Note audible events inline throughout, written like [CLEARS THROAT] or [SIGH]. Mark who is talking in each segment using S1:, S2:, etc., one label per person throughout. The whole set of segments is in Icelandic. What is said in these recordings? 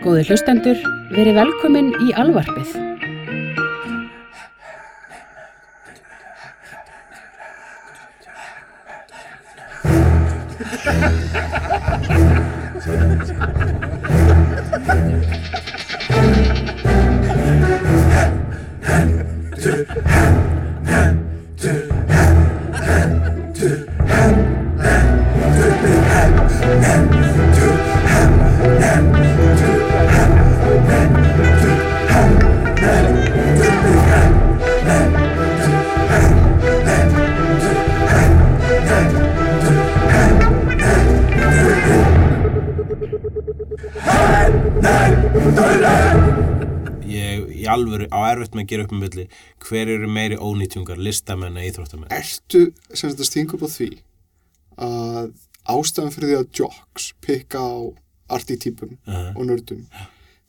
S1: Góði hlustendur, verið velkomin í alvarpið.
S2: ég [LAUGHS] í alvöru á erfitt með að gera upp með milli. Hver eru meiri ónýtjungar, listamenn eða íþróttamenn?
S3: Ertu sem þetta stinga upp á því að ástæðan fyrir því að jocks pikka á artítípum
S2: uh,
S3: og nördum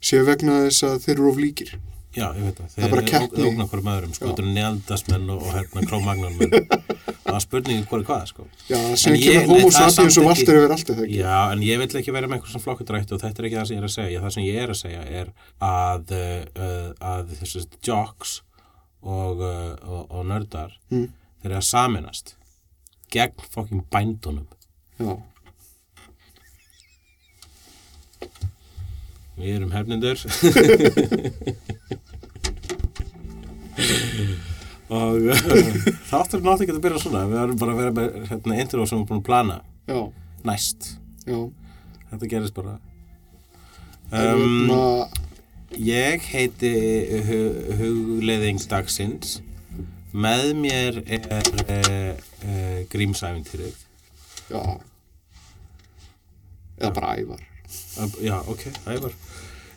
S3: séu vegna þess að þeir eru of líkir
S2: já, ég veit það,
S3: Það er bara
S2: þeir
S3: keppni.
S2: ógna hverjum öðrum sko,
S3: Já.
S2: þetta eru nealdasmenn og, og hérna krómagnarmenn [LAUGHS] það er spurningin hvað er hvað sko.
S3: Já, sem
S2: En ég-
S3: kemur
S2: það er
S3: sapiens
S2: samt
S3: og valtur yfir allt eða ekki
S2: já, en ég vil ekki vera með eitthvað sem flokkudrætt og þetta er ekki það sem ég er að segja það sem ég er að segja er að uh, að þessi jocks og, uh, og, og nördar
S3: Mm.
S2: þeir eru að saminast gegn fokking bændunum
S3: Já,
S2: Við erum hefnindur og þáttur náttúrulega ekki að byrja svona. Við erum bara að vera með hérna, intro sem við erum búin að plana.
S3: Já,
S2: næst.
S3: Já.
S2: Þetta gerist bara.
S3: Um,
S2: um, ég heiti hu hugleðing dagsins. Með mér er uh, uh, grímsævintýrið.
S3: Já. Eða bara ævar
S2: já, ok, ævar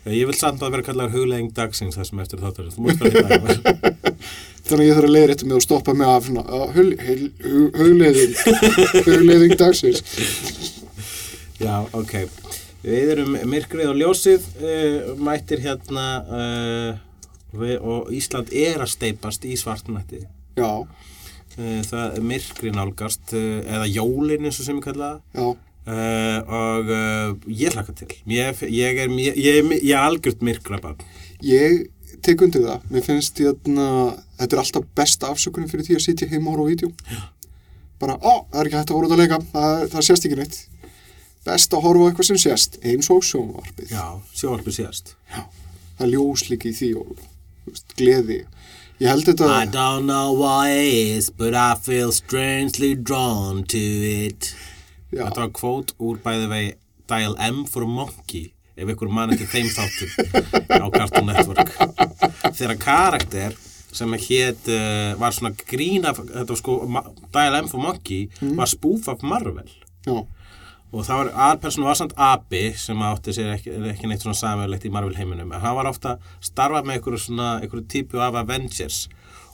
S2: ég vil samt að vera kallar hugleðing dagsins það sem eftir þáttur
S3: Þannig að ég þarf að leiða réttu mig og stoppa mig af hugleiðing hugleiðing dagsins
S2: Já, ok. Við erum myrkrið og ljósið, uh, mættir hérna uh, við, og Ísland er að steipast í svartnætti.
S3: Já,
S2: Uh, það er myrkrið nálgast, eða jólin eins og sem ég kalla það.
S3: já,
S2: Uh, og uh, ég hlaka til. Ég, ég, er, er- ég er algjört myrkrabann.
S3: ég tek undir það Mér finnst hérna, þetta er alltaf besta afsökunum fyrir því að sitja heima og horfa á vídeo Bara, ó, það er ekki hægt að horfa út að leika það, það sést ekki neitt Best að horfa á eitthvað sem sést, eins og sjónvarpið
S2: Já, sjóarpið síðast.
S3: Það er ljós líka í því og veist, gleði Ég held þetta
S2: I don't know what it is, but I feel strangely drawn to it. Þetta var kvót úr bæði vegi Dial M for Monkey ef ykkur mann ekki þeim þáttum [LAUGHS] á Cartoon Network. Þegar karakter sem hétt uh, var svona grín af þetta var sko, Dial M for Monkey var spoof af Marvel.
S3: Já,
S2: og það var aðpersonu var samt Abi sem átti sér ekki, ekki neitt svona samverlegt í Marvel heiminum. En hann var ofta starfað með einhverju svona einhverju típu af Avengers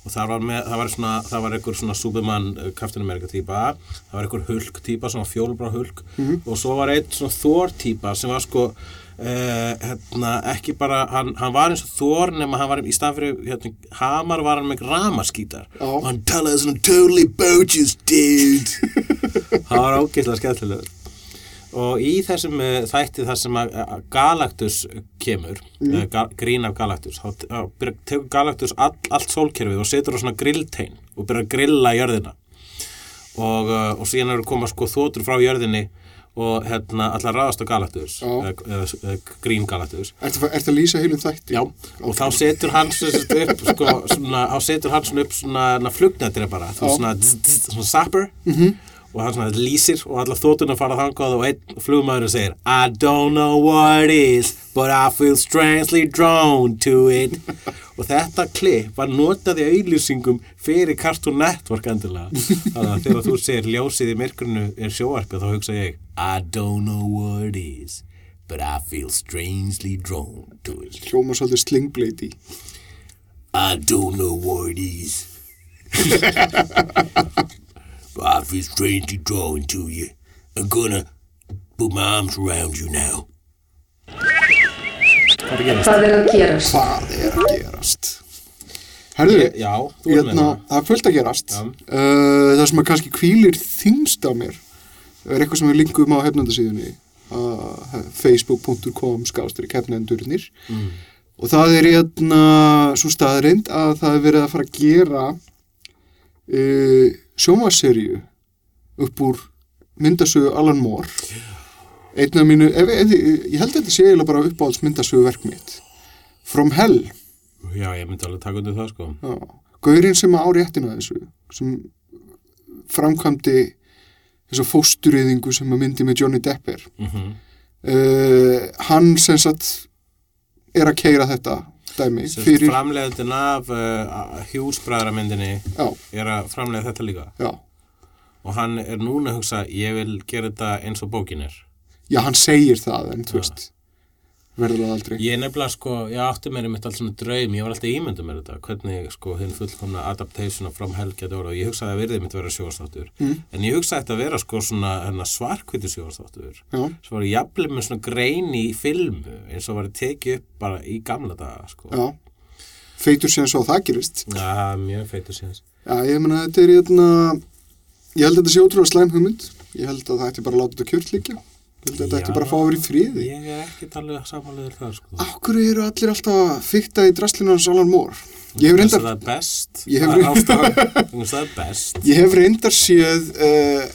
S2: og það var, með, það var svona það var einhver svona Superman uh, Captain America típa. Það var einhver Hulk típa svona fjólbrá Hulk. Og svo var einn svona Thor típa sem var sko Uh, hérna, ekki bara hann, hann var eins og Thor nema hann var í stað fyrir hérna, Hamar var hann með ramaskítar.
S3: Já.
S2: og hann talaði svona totally bogus dude. [LAUGHS] Það var ógeðslega skemmtilegur og í þessum uh, þætti þar sem Galactus kemur mm. ga, grín af Galactus þá tekur Galactus all, allt sólkerfið og setur á svona grilltein og byrjar að grilla jörðina og, uh, og síðan eru koma sko þótur frá jörðinni og hérna allar ráðast á Galactus eða, grín Galactus
S3: að, ertu að lýsa heilum þætti?
S2: Já, og þá setur sagt upp, sko, svona, þá setur svona upp svona flugnættir bara, svona, svona sapper -hmm. Og hann svona lýsir og allar þótuna fara þangað og einn flugmaður segir I don't know what it is but I feel strangely drawn to it. [LAUGHS] Og þetta klipp var notað í auðlýsingum fyrir Cartoon Network endilega. Þannig að þegar þú segir ljósið í myrkrunu er sjóarpið þá hugsa ég I don't know what it is but I feel strangely drawn to it.
S3: Hljóma svolítið slingbleiti
S2: I don't know what it is. [LAUGHS] but I feel strangely drawn to you. I'm gonna put my arms around you now. Hvað er að gerast?
S4: Hvað er að gerast?
S3: Hvað er að gerast? Herðu,
S2: Já,
S3: hérna,
S2: það.
S3: er fullt að gerast uh, Það sem að kannski kvílir þingst á mér er eitthvað sem við linkum á hefnandasíðunni uh, facebook.com skástri keppnendurnir
S2: Mm.
S3: og það er hérna svo staðrind að það er verið að fara að gera uh, sjómaserju upp úr myndasögu Alan Moore. Einn af mínu, ef, ef, ég held að þetta sé eiginlega bara uppáhalds myndasögu verk mitt. From Hell.
S2: Já, ég myndi alveg taka undir það sko.
S3: Já, Gaurinn sem á réttina þessu sem framkvæmdi þessa fóstureyðingu sem að myndi með Johnny Depp er.
S2: Mm
S3: uh, hann sem sagt er að keira þetta dæmi
S2: Fyrir... Framleiðin af uh, hjúsbræðramyndinni er að framleiða þetta líka.
S3: Já.
S2: Og hann er núna að hugsa ég vil gera þetta eins og bókin er.
S3: Já, hann segir það en þú veist verður það aldrei.
S2: Ég nefnilega sko, ég átti mér einmitt alls svona draum, ég var alltaf ímyndum mér þetta, hvernig sko hinn fullkomna adaptation of From Hell geti orðið. Og ég hugsaði að verðið mitt vera sjóastáttur
S3: Mm.
S2: en ég hugsaði þetta að vera sko svona hérna, svarkvítu sjóastáttur sem var jafnlega með svona grein í filmu eins og var tekið upp bara í gamla daga sko.
S3: já. Feitur síðan svo að það gerist
S2: Já, mjög feitur síðan.
S3: já, ég meina þetta er hérna ég held að þetta sé ótrúlega slæm hugmynd. Ég held að það ætti bara að láta þetta kjört líka að þetta ætti bara fá að vera í friði
S2: Ég er ekki talið samanlegur það sko.
S3: Akkur eru allir alltaf að fykta í draslinu hans Alan Moore? Ég hef reyndar,
S2: að það er best.
S3: Ég hef reyndar- ég hef reyndar séð uh,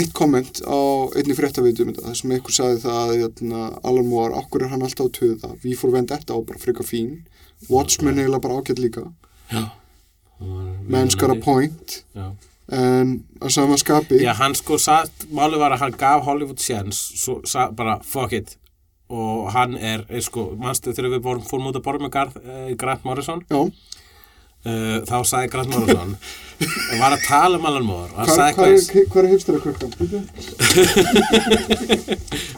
S3: eitt komment á einni fréttavitum þar sem einhver sagði það að hérna, Alan Moore, akkur er hann alltaf á töða við fór vend þetta og bara frika fín Watchmen er eiginlega bara ágætt líka
S2: Já.
S3: Men's got a point
S2: Já.
S3: En að sama skapi
S2: Já, hann sko satt, málið var að hann gaf Hollywood séns, bara fuck it. Og hann er, er sko, manstu þegar við vorum, fórum út að borða með Garth, eh, Grant Morrison? Uh, þá sagði Grant Morrison [LAUGHS] var að tala um og hann
S3: hvað er hipstera krukkan?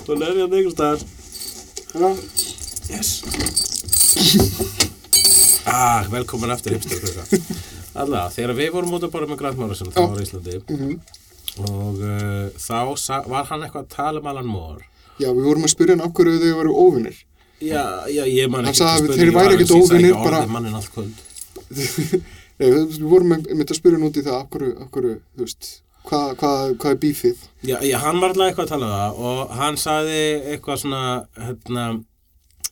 S2: og nefnir hann einhvers staðar.
S3: Já,
S2: yes. Ah, velkomin aftur hipster Alla, þegar við vorum út að borða með Grant Morrison þá var Íslandi
S3: mhm.
S2: og uh, þá var hann eitthvað að tala um Alan Moore
S3: Já, við vorum að spyrja hann okkur þau voru óvinnir
S2: Já, já, ég man
S3: Hann
S2: ekki
S3: að ekkert
S2: ég sagði
S3: óvinir,
S2: ekki
S3: bara-
S2: orðið mannin allt kvöld [LAUGHS]
S3: Nei, við vorum með, að spyrja hann út í það okkur, okkur, þú veist hvað hva, hva er bífið?
S2: Já, já, hann var alltaf eitthvað að tala um það og hann sagði eitthvað svona hérna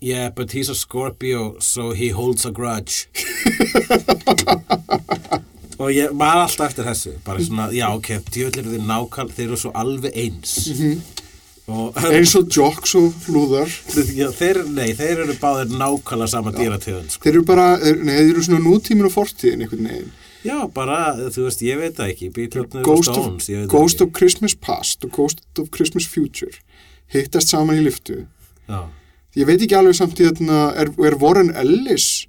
S2: Yeah, but he's a Scorpio, so he holds a grudge. [LAUGHS] Og ég var alltaf eftir þessu bara svona, já ok, djöðlir eru þið nákvæm þeir eru svo alveg eins. Og
S3: Eins og jocks og flúðar
S2: já, þeir, nei, þeir eru báðir nákvæmlega sama dýrategund sko.
S3: Þeir eru bara, nei, þeir eru svona nútíminn og fortíðin einhvern veginn.
S2: Já, bara, þú veist, ég veit það ekki Beatles og
S3: Ghost,
S2: Stones, ég veit
S3: Ghost
S2: það
S3: of Christmas Past og Ghost of Christmas Future hittast saman í liftu
S2: ekki já
S3: Ég veit ekki alveg samt í þarna er, er Warren Ellis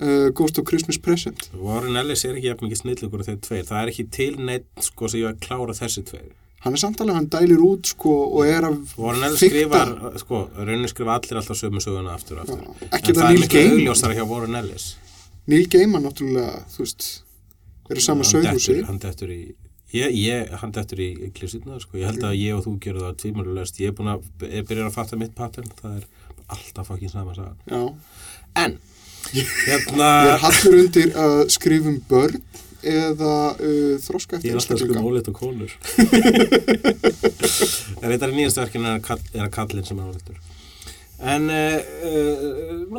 S3: uh, Ghost of Christmas Present?
S2: Warren Ellis er ekki jafn mikið snillugur þeir tveir, það er ekki til neitt sko sem ég að klára þessi tveir.
S3: Hann er samt alveg, hann dælir út sko og er að
S2: Warren Ellis skrifar, sko, raunin skrifa allir alltaf sömu söguna aftur og aftur.
S3: Já,
S2: en það er
S3: Gaiman.
S2: augljósara hjá Warren Ellis.
S3: Neil Gaiman náttúrulega, þú veist er að sama sögúsi
S2: hann dettur í ég, ég, hann dettur í klísitna sko. ég held að ég og þú gerum það tímalulegst ég er búin að, ég byrjar að fatta mitt pattern. Það er alltaf fokkin sama saga
S3: Já,
S2: en, hérna
S3: ég [LAUGHS] er hallur undir að skrifa um börn eða uh, þroska
S2: Ég
S3: eftir
S2: er alltaf sko
S3: einstaklinga.
S2: óleitt og konur. [LAUGHS] Þetta er nýjast verkin er, að kall, er að kallinn sem er óleittur En uh, uh,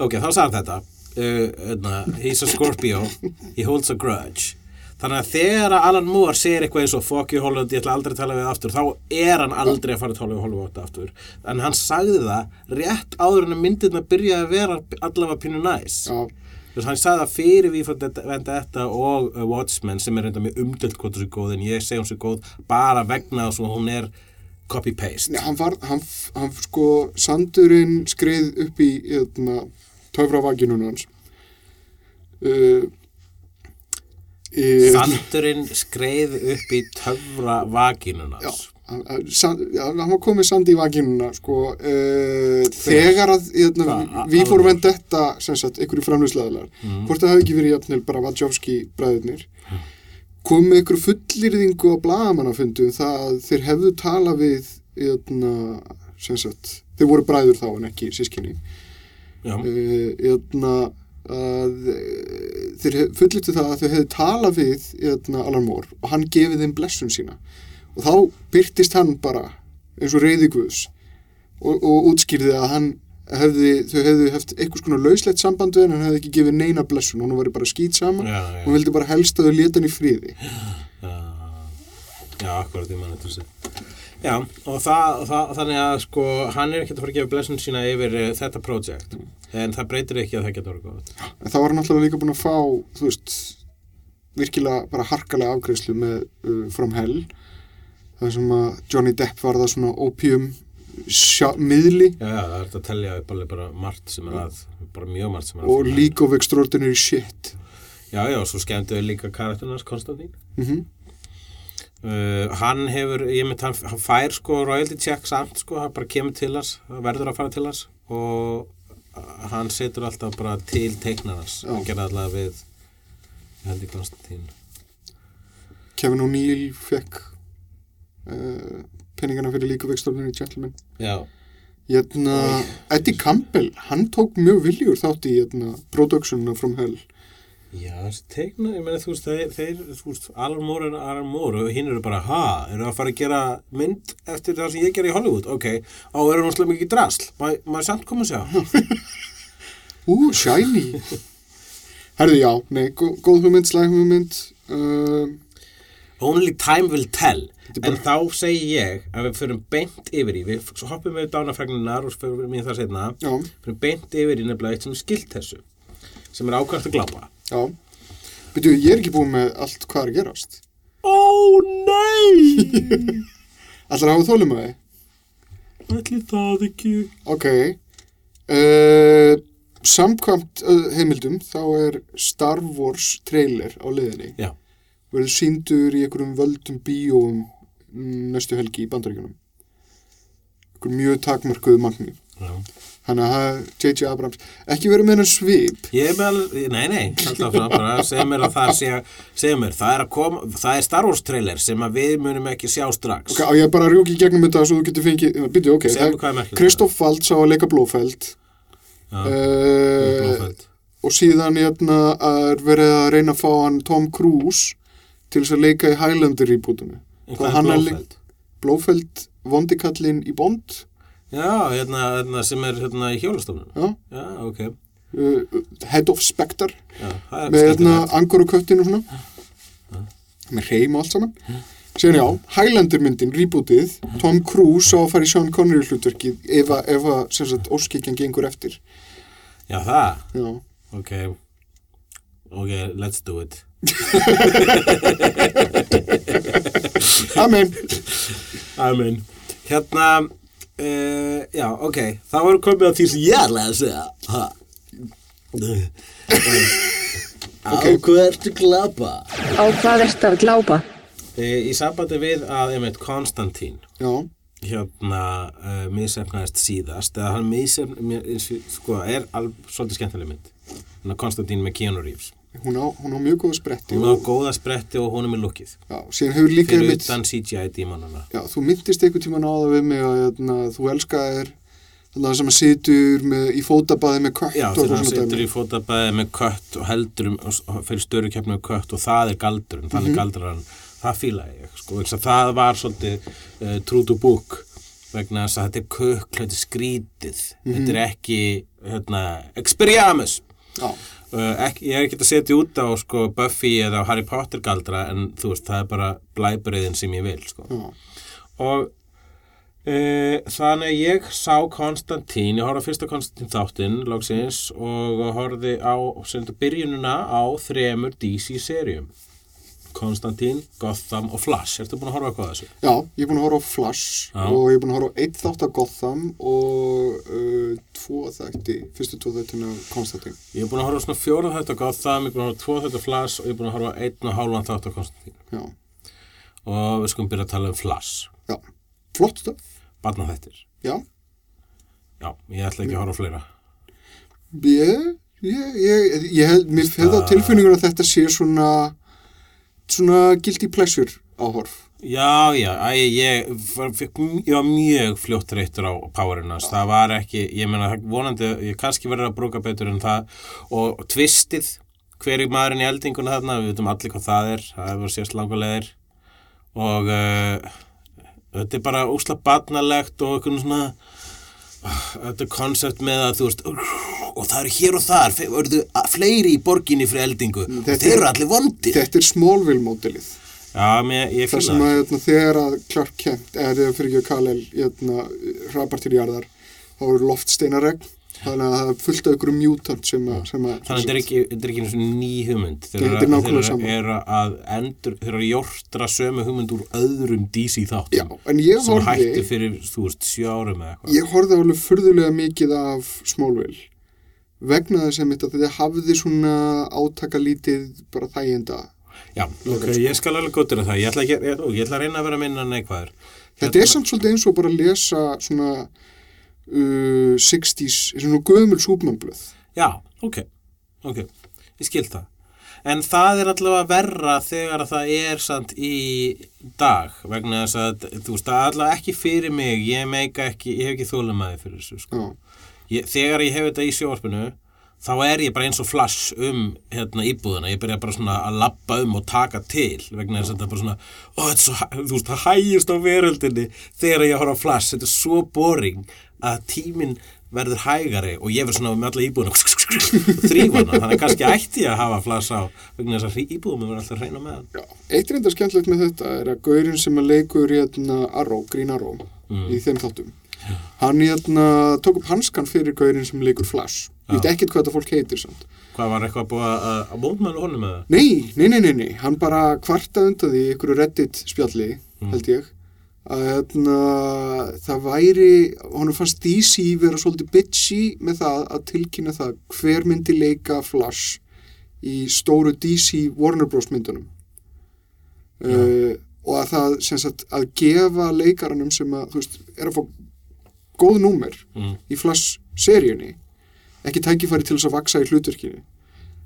S2: Ok, þá hann þetta. Uh, He's a Scorpio. He holds a grudge Þannig að þegar að Alan Moore segir eitthvað eins og fuck you Hollywood, ég ætla aldrei að tala við þig aftur þá er hann aldrei að fara að tala við Hollywood aftur en hann sagði það rétt áður en að myndirna byrjaði að vera allavega pínu næs Þú veist, hann sagði það fyrir við venda þetta og uh, Watchmen sem er reynda mjög umdelt hvort þessu góð en ég segi hún sér góð bara vegna þess að hún er copy-paste.
S3: Hann var, hann, hann sko, sandurinn skreið upp í hérna, töfravagginun hans. Uh,
S2: Sandurinn skreið upp í töfra vaginunars.
S3: Já, sand, já, hann var komið sand í vaginuna, sko, uh, þegar að, hérna,
S2: Hva,
S3: við fórum vend þetta, einhverju framlýslaðilar,
S2: Mm.
S3: hvort það hafi ekki verið jafnvel bara Wachowski bræðurnir, kom með einhverju fullirðingu á blagamannafundum það að þeir hefðu tala við, hérna, sem sagt, þeir voru bræður þá en ekki sískinni. Uh, hérna, að uh, þeir fullittu það að þau hefðu talað við hérna, Alan Moore og hann gefið þeim blessun sína og þá byrtist hann bara eins og reyði guðs og, og útskýrði að hann hefði, þau hefðu haft einhvers konar lauslegt samband við hann, hann hefði ekki gefið neina blessun, hún var bara skýt saman
S2: Já,
S3: og
S2: já.
S3: hún vildi bara helst að þau leta hann í friði.
S2: Já, já, akkurat, ég mann þetta þessi. Já, og það, það, þannig að sko, hann er ekkert að fara að gefa blessun sína yfir uh, þetta projekt, en það breytir ekki að það getur orðið gott.
S3: En þá var hann alltaf líka búin að fá, þú veist, virkilega bara harkalega afgreðslu með uh, From Hell, það sem að Johnny Depp var það svona opium miðli
S2: Já, já, það er þetta að telja upp alveg bara margt sem er að, bara mjög margt sem er að.
S3: og. League of Extraordinary Shit.
S2: Já, já, svo skemmtu við líka karakternas Konstantín.
S3: Mm
S2: Uh, hann hefur, ég mynd, hann, hann fær sko royalty check samt sko, hann bara kemur til hans, verður að fara til hans og hann setur alltaf bara til teiknarnas, hann gerði alltaf við ég held í Konstantín
S3: Kevin O'Neill fekk uh, peningana fyrir Extraordinary Gentlemen.
S2: Já,
S3: Hérna, Eddie Campbell, hann tók mjög viljur þátt í hérna, productionuna From Hell.
S2: Já, þessi teiknar ég meina þú veist, þeir, þeir þú veist, Alan Moore er Alan Moore og hinn eru bara, ha, eru að fara að gera mynd eftir það sem ég gerði í Hollywood, ok á, eru náttúrulega mikið drasl, má maður samt koma að sjá?
S3: Ú, shiny. Herðu, já, nei, gó- góð hugmynd, slæg hugmynd. Uh,
S2: Only time will tell. En þá segi ég að við förum beint yfir í Við hoppum við dánafrægninar og förum í það setna
S3: já,
S2: Förum beint yfir í nefnilega eitt sem er skilt þessu Sem er ákvæmt að glápa
S3: já. Byrju, ég er ekki búin með allt hvað er gerast.
S2: Ó nei [LAUGHS]
S3: Allar hafa þólum að þið?
S2: Ætli það ekki
S3: Ok. Uh, samkvæmt uh, heimildum þá er Star Wars trailer á liðinni.
S2: Já,
S3: Verður síndur í einhverjum völdum bíóum næstu helgi í bandaríkunum. Einhverjum mjög takmarkuðu magni.
S2: já
S3: Þannig að er J.J. Abrams. Ekki verið með hennar svip.
S2: Ég er með alveg, nei nei, alltaf bara segja mér að það sé, segja mér, það er að koma, það er Star Wars trailer sem að við munum ekki sjá strax.
S3: Ok, á ég bara að rjóki í gegnum þetta svo þú getur fengið, byrju, ok,
S2: Segðu mér hvað er merkilegt.
S3: Kristoff Waltz á að leika Blófeld
S2: Já,
S3: uh,
S2: Blóðfeld.
S3: og síðan hérna er verið að reyna að fá hann Tom Cruise til þess að leika í Highlander rebootinu.
S2: En
S3: Það
S2: hvað er Blóðfeld?
S3: Blófeld, vondikallinn í Bond,
S2: Já, hérna, hérna sem er hérna í hjólastofnun.
S3: já,
S2: Já, ok.
S3: uh, Head of Spectre
S2: Já,
S3: með hérna. Angor og köttinu og svona með reym og allt saman síðan já, Highlander myndin, rebootið Tom Cruise á að fara í Sean Connery hlutverkið ef að, ef að sem sagt, óskikjan gengur eftir
S2: Já, það.
S3: já,
S2: Ok. Ok, let's do it. [LAUGHS]
S3: amen
S2: Amen. Hérna, uh, já, ok. Það voru komið á því sem ég ætlaði að segja. Ha. Á hvað ertu glapa?
S4: Á hvað ertu að glápa?
S2: E, í sambandi við að, einmitt, Konstantín,
S3: já,
S2: hérna, uh, misefnaðist síðast, eða hann misefnaðist, sko, er alveg svolítið skemmtileg mynd. Konstantín með Keanu Reeves.
S3: Hún á, hún á mjög góða spretti
S2: Hún á
S3: og,
S2: góða spretti og hún er með lukkið.
S3: já, síðan hefur líka
S2: Fyrir
S3: einmitt,
S2: utan CGI-dímanana.
S3: já, þú myndist einhvern tíma náða við mig að hérna, þú elskaðir þannig sem að situr með, í fótabaði með kött
S2: Já, þegar hann situr í fótabæði með kött og heldur um, og fyrir störu keppni með kött og það er galdurinn,
S3: Mhm.
S2: þannig galdrar hann, það fílaði ég, sko, það var svolítið uh, true to book vegna þess að þetta er kukl, þetta er skrítið,
S3: Mhm.
S2: þetta er ekki, hérna, experiamus.
S3: já,
S2: Uh, ekki, ég er ekki að setja út á sko, Buffy eða Harry Potter galdra en þú veist, það er bara blæbreiðin sem ég vil sko.
S3: já,
S2: og e, þannig ég sá Konstantín, ég horfði á fyrsta Konstantín þáttinn loksins og horfði á byrjununa á þremur DC-serjum Konstantín, Gotham og Flash. Ertu búin að horfa eitthvað að þessu?
S3: já, ég er búin að horfa á Flash
S2: Já.
S3: og ég er búin að horfa á eitt þátt af Gotham og uh, tvo þætti fyrstu tvo þættina af Konstantin
S2: Ég er búin að horfa á svona fjóra þætt á Gotham, ég er búin að horfa á tvo þætt á Flash og ég er búin að horfa á einn og hálfan þátt á Konstantín.
S3: Já,
S2: og við skulum byrja að tala um Flash.
S3: Já, flott stöf
S2: barna þettir
S3: já,
S2: Já, ég ætla ekki að horfa á fleira.
S3: Ég, ég, ég, ég held, mér hefði á tilfinningur að þetta sé svona svona guilty pleasure áhorf?
S2: Já, já, æ, ég, ég var mjög fljótt reyttur á powerinas, það var ekki, ég meina, vonandi, ég kannski verður að brúka betur en það. Og tvistið, hver er maðurinn í eldinguna þarna, við veitum allir hvað það er, það hefur sérst langulegir. Og uh, þetta er bara úsla barnalegt og einhvern svona, þetta koncept með að þú veist og það eru hér og þar verðu fleiri í borginni fyrir eldingu. Og
S3: Þetta
S2: þeir
S3: er-
S2: eru allir vondir.
S3: Þetta er Smallville mótilið.
S2: Já, mér, ég
S3: Það
S2: finn
S3: sem að hérna, þegar að Clark Kent, eða þegar fyrir ekki að Kal-El hérna, hrapar til jarðar, þá eru loftsteinaregn, þannig að það er fullt af ykkur mutant sem að...
S2: Þannig að þetta er ekki, þetta er ekki og ný hugmynd. Þeir
S3: er
S2: eru- að endur, þeir eru að jórtra sömu hugmynd úr öðrum DC þáttum. Sem hættu
S3: horfði,
S2: fyrir, þú veist, sjö árum eða eitthvað.
S3: ég horfði alveg furðulega mikið af Smallville vegna þess að þetta hafði svona átakalítið bara þæginda.
S2: Já, ok, ég skal alveg góttir það ég ætla, ekki, ég, ég ætla að reyna að vera minna neikvæður
S3: Þetta er samt svolítið eins og bara að lesa svona uh, 60s, svona gömul súpmannblöð.
S2: Já, ok, ok, ég skil það. En það er allavega verra þegar að það er samt í dag vegna þess að, þú veist, það er allavega ekki fyrir mig, ég meika ekki, ég hef ekki þólumæði fyrir þessu, sko.
S3: Já.
S2: Ég, þegar ég hef þetta í sjóvarpinu, þá er ég bara eins og flash um hérna íbúðina, ég byrja bara svona að labba um og taka til vegna þess að þetta er bara svona, ó, þetta er svo, þú veist, það hægist á veröldinni þegar ég horf á flash, þetta er svo boring að tíminn verður hægari og ég verður svona með alla íbúðina. [LAUGHS] Þrýfana, þannig að kannski ætti ég að hafa flash á vegna þess að íbúðum verður alltaf hreina með.
S3: Já, eitt reynda skemmtilegt með þetta er að gaurinn sem að leikur hérna Arrow, Green Arrow í þeim þáttum hann hérna tók upp hanskan fyrir gaurinn sem leikur Flash. Ég veit ekkert hvað þetta fólk heitir samt.
S2: Hvað var eitthvað búið að, að, að mótmælu honum með það?
S3: nei, nei, nei, nei, nei, hann bara kvarta undan því ykkur reddit spjalli held ég að hérna, það væri honum fannst DC vera svolítið bitchy með það að tilkynna það hver myndi leika Flash í stóru DC Warner Bros. myndunum. Uh, og að það sem sagt að gefa leikaranum sem að veist, er að fá góð númer
S2: Mm.
S3: í Flash seríunni ekki tækifæri til þess að vaksa í hlutverkinu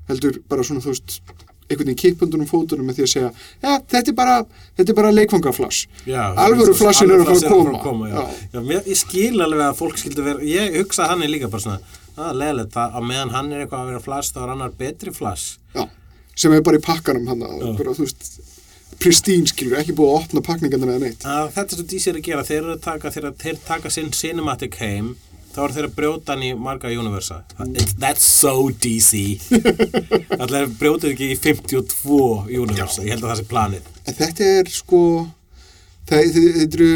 S3: heldur bara svona þú veist einhvern veginn kippundunum fótunum með því að segja já, þetta er bara, þetta er bara leikfangaflash Alvöru flashin eru að fara að koma.
S2: já.
S3: Já.
S2: Já, ég skil alveg að fólk skildi vera ég hugsa að hann er líka bara svona að leðilegt, að meðan hann er eitthvað að vera flash þá er annar betri flash
S3: já, sem er bara í pakkanum hann bara, þú veist, pristine skilur ekki búið að opna pakningarnir eða neitt.
S2: Að þetta er svo DC er að gera, þeir eru að taka þeir, þeir taka sinn cinematic heim þá eru þeir að brjóta hann í marga universa that's so DC allir [LAUGHS] brjótið ekki í 52 universa, ég held að það sé planið.
S3: En þetta er sko það, þetta eru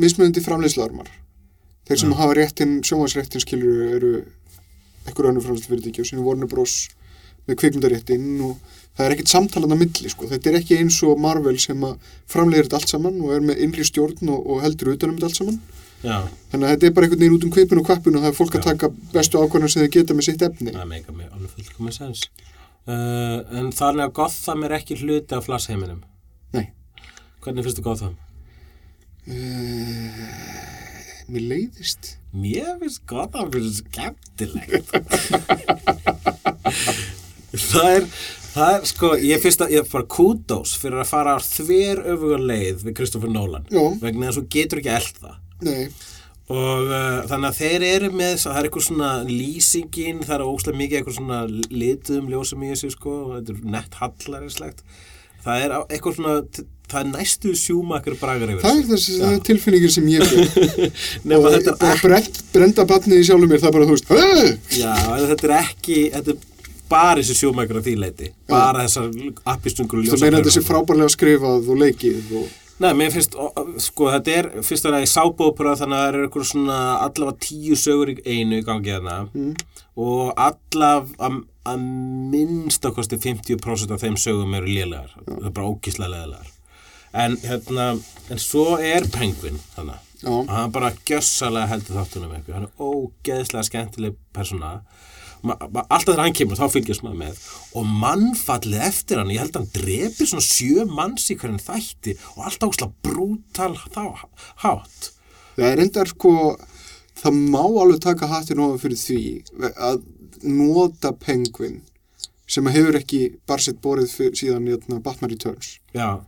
S3: mismunandi framleiðslarmar þeir sem hafa réttin, sjónvarsréttin skilur eru ekkur önnur framleiðsfyrirtæki og sem Warner Bros. með kvikmyndaréttin og það er ekkert samtalan á milli sko. þetta er ekki eins og Marvel sem að framleiðir þetta allt saman og er með innri stjórn og, og heldur utanum þetta allt saman.
S2: Já,
S3: þannig að þetta er bara einhvern veginn út um kvipinu og kvappinu og það er fólk að taka bestu ákvörðan sem þau geta með sitt efni.
S2: Það meika mig alveg fullkomið sens. Uh, en þannig að Gotham er ekki hluti af flash heiminum
S3: Nei.
S2: hvernig finnst þú Gotham?
S3: uh, mér leiðist.
S2: Mér finnst Gotham fyrir skemmtilegt. [LAUGHS] Það er Það er sko, ég finnst að ég fara kudos fyrir að fara þver öfuga leið við Kristoffer Nolan
S3: Já.
S2: vegna þess að þú getur ekki eld það.
S3: Nei,
S2: og uh, þannig að þeir eru með það er eitthvað svona lýsingin það er óslega mikið eitthvað svona lituðum ljósum í þessu sko, þetta er nett hallarislegt það er eitthvað svona það er næstu sjúmakar bragar yfir
S3: það er þessi það tilfinningin sem ég [LAUGHS] og brenda batnið í sjálfum mér það er bara þú veist!
S2: Já, þetta er ekki þetta er bara þessi sjómækur á því leiti bara þessar appistungur
S3: það meina þetta sé frábærlega skrifað og leikið og
S2: Nei, mér finnst, sko, þetta er fyrst að það er sábópera þannig að það eru eitthvað svona allavega tíu sögur í einu í gangi þarna. Mm. og allaf að, að minnstakosti 50% af þeim sögum eru lélegar. Það er bara ókíslega leðilegar en hérna, en svo er Penguin þannig, og hann bara gjössalega heldur þáttunum eitthvað, hann er ógeðslega skemmtileg persóna alltaf þegar hann kemur þá fylgjast maður með. Og mannfallið eftir hann ég held að hann drepi svona sjö manns í hverjum þætti og alltaf ósla brútal þá hátt.
S3: Það er endar sko það má alveg taka hattin ofan fyrir því að nota penguin sem hefur ekki bara sett borið síðan hérna, Batman Returns.
S2: Já,